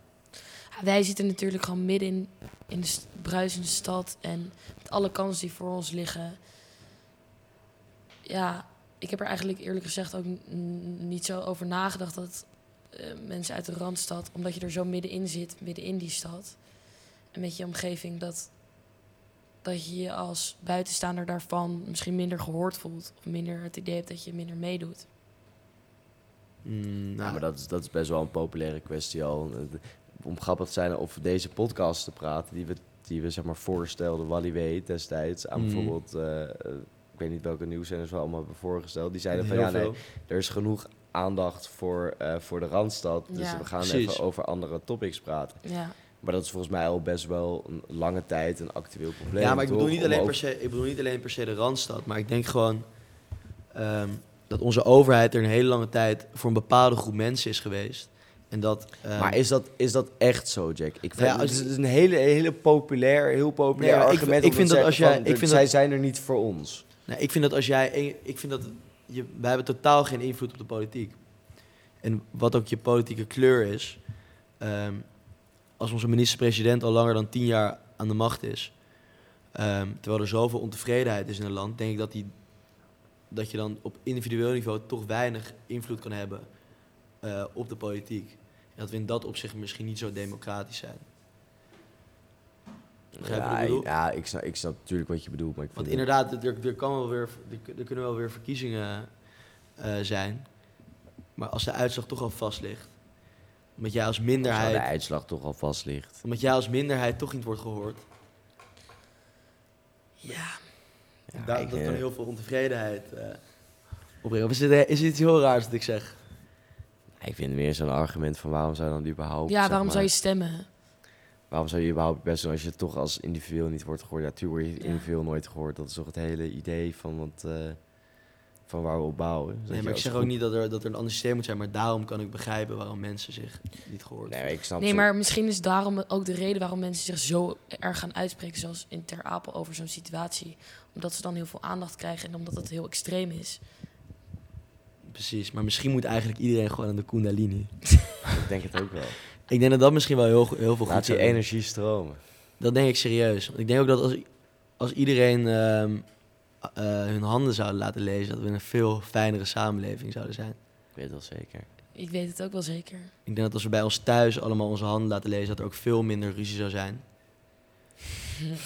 wij zitten natuurlijk gewoon midden in, in de bruisende stad en met alle kansen die voor ons liggen. Ja, ik heb er eigenlijk eerlijk gezegd ook niet zo over nagedacht dat eh, mensen uit de randstad, omdat je er zo middenin zit, midden in die stad en met je omgeving, dat, dat je je als buitenstaander daarvan misschien minder gehoord voelt of minder het idee hebt dat je minder meedoet. Mm, nou, maar dat is, dat is best wel een populaire kwestie al. Om grappig te zijn over deze podcast te praten, die we, die we zeg maar voorstelden, Wally weet destijds, aan Mhm. bijvoorbeeld, eh, ik weet niet welke nieuwszenders we allemaal hebben voorgesteld. Die zeiden van ja, nee, er is genoeg aandacht voor, eh, voor de Randstad. Dus Ja. we gaan Precies. even over andere topics praten. Ja. Maar dat is volgens mij al best wel een lange tijd een actueel probleem. Ja, maar ik bedoel, toch? niet alleen per se, ik bedoel niet alleen per se de Randstad. Maar ik denk gewoon ehm, dat onze overheid er een hele lange tijd voor een bepaalde groep mensen is geweest. En dat... ehm, Maar is dat, is dat echt zo, Jack? Ik vind Ja, het is een hele, hele populair, heel populair Nee, ik- argument. ik om vind dat als jij- van, ik vind zij dat- zijn er niet voor ons. Nou, ik vind dat als jij. Ik vind dat. Je, wij hebben totaal geen invloed op de politiek. En wat ook je politieke kleur is. ehm, als onze minister-president al langer dan tien jaar aan de macht is. ehm, terwijl er zoveel ontevredenheid is in het land. denk ik dat, die, dat je dan op individueel niveau toch weinig invloed kan hebben. eh, op de politiek. En dat we in dat opzicht misschien niet zo democratisch zijn. Ik Ja, ja ik, snap, ik snap natuurlijk wat je bedoelt. Maar ik Want vind inderdaad, er, er, kan wel weer, er, er kunnen wel weer verkiezingen eh, zijn. Maar als de uitslag toch al vast ligt. Omdat jij als als de minderheid, uitslag toch al vast ligt. omdat jij als minderheid toch niet wordt gehoord. Ja. Ja, ik, dat eh, kan heel veel ontevredenheid eh opbrengen. Of is dit, is dit iets heel raars wat ik zeg? Ik vind het meer zo'n argument van waarom zou je dan überhaupt... ja, zeg waarom maar, zou je stemmen? Waarom zou je überhaupt best doen als je toch als individueel niet wordt gehoord? Ja, natuurlijk word je Ja. individueel nooit gehoord. Dat is toch het hele idee van, wat, eh, van waar we op bouwen. Nee, maar ik zeg ook niet dat er, dat er een ander systeem moet zijn. Maar daarom kan ik begrijpen waarom mensen zich niet gehoord Nee, ik snap Nee, zo- maar misschien is daarom ook de reden waarom mensen zich zo erg gaan uitspreken, zoals in Ter Apel over zo'n situatie. Omdat ze dan heel veel aandacht krijgen en omdat het heel extreem is. Precies, maar misschien moet eigenlijk iedereen gewoon aan de Kundalini. Ik denk het ook wel. Ik denk dat dat misschien wel heel, heel veel goed Laat die energie stromen. Dat denk ik serieus. Want ik denk ook dat als, als iedereen ehm, eh, hun handen zouden laten lezen, dat we een veel fijnere samenleving zouden zijn. Ik weet wel zeker. Ik weet het ook wel zeker. Ik denk dat als we bij ons thuis allemaal onze handen laten lezen, dat er ook veel minder ruzie zou zijn.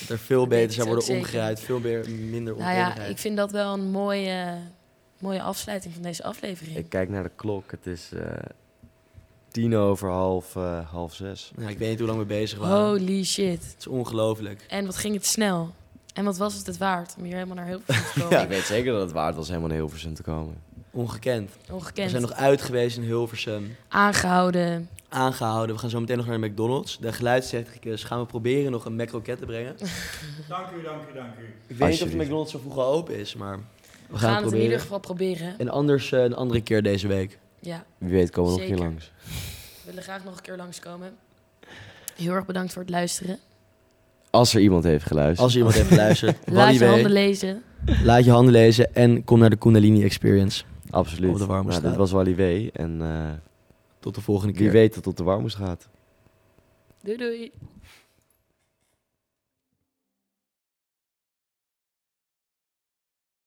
Dat er veel Dat beter zou worden omgeruid, veel meer, minder Nou ja, ik vind dat wel een mooie, mooie afsluiting van deze aflevering. Ik kijk naar de klok. Het is eh, tien over half, eh, half zes. Ja, ik weet niet hoe lang we bezig waren. Holy shit. Het is ongelooflijk. En wat ging het snel. En wat was het het waard om hier helemaal naar Hilversum te komen? Ik weet zeker dat het waard was helemaal naar Hilversum te komen. Ongekend. We Ongekend. zijn nog uit geweest in Hilversum. Aangehouden. Aangehouden. We gaan zo meteen nog naar de McDonald's. De geluidstechnicus gaan we proberen nog een McRocket te brengen. Dank u, dank u, dank u. Ik weet niet of de. McDonald's zo vroeg al open is, maar we, We gaan, gaan het het in ieder geval proberen. En anders eh, een andere keer deze week. Ja, Wie weet komen we nog Zeker. hier langs. we willen graag nog een keer langskomen. Heel erg bedankt voor het luisteren. Als er iemand heeft geluisterd. Als iemand heeft geluisterd, Laat je handen lezen. laat je handen lezen en kom naar de Kundalini Experience. Absoluut. Op de warme nou, dit was Wally W. En eh, Tot de volgende keer. wie weet dat het op de warmoes gaat. Doei doei.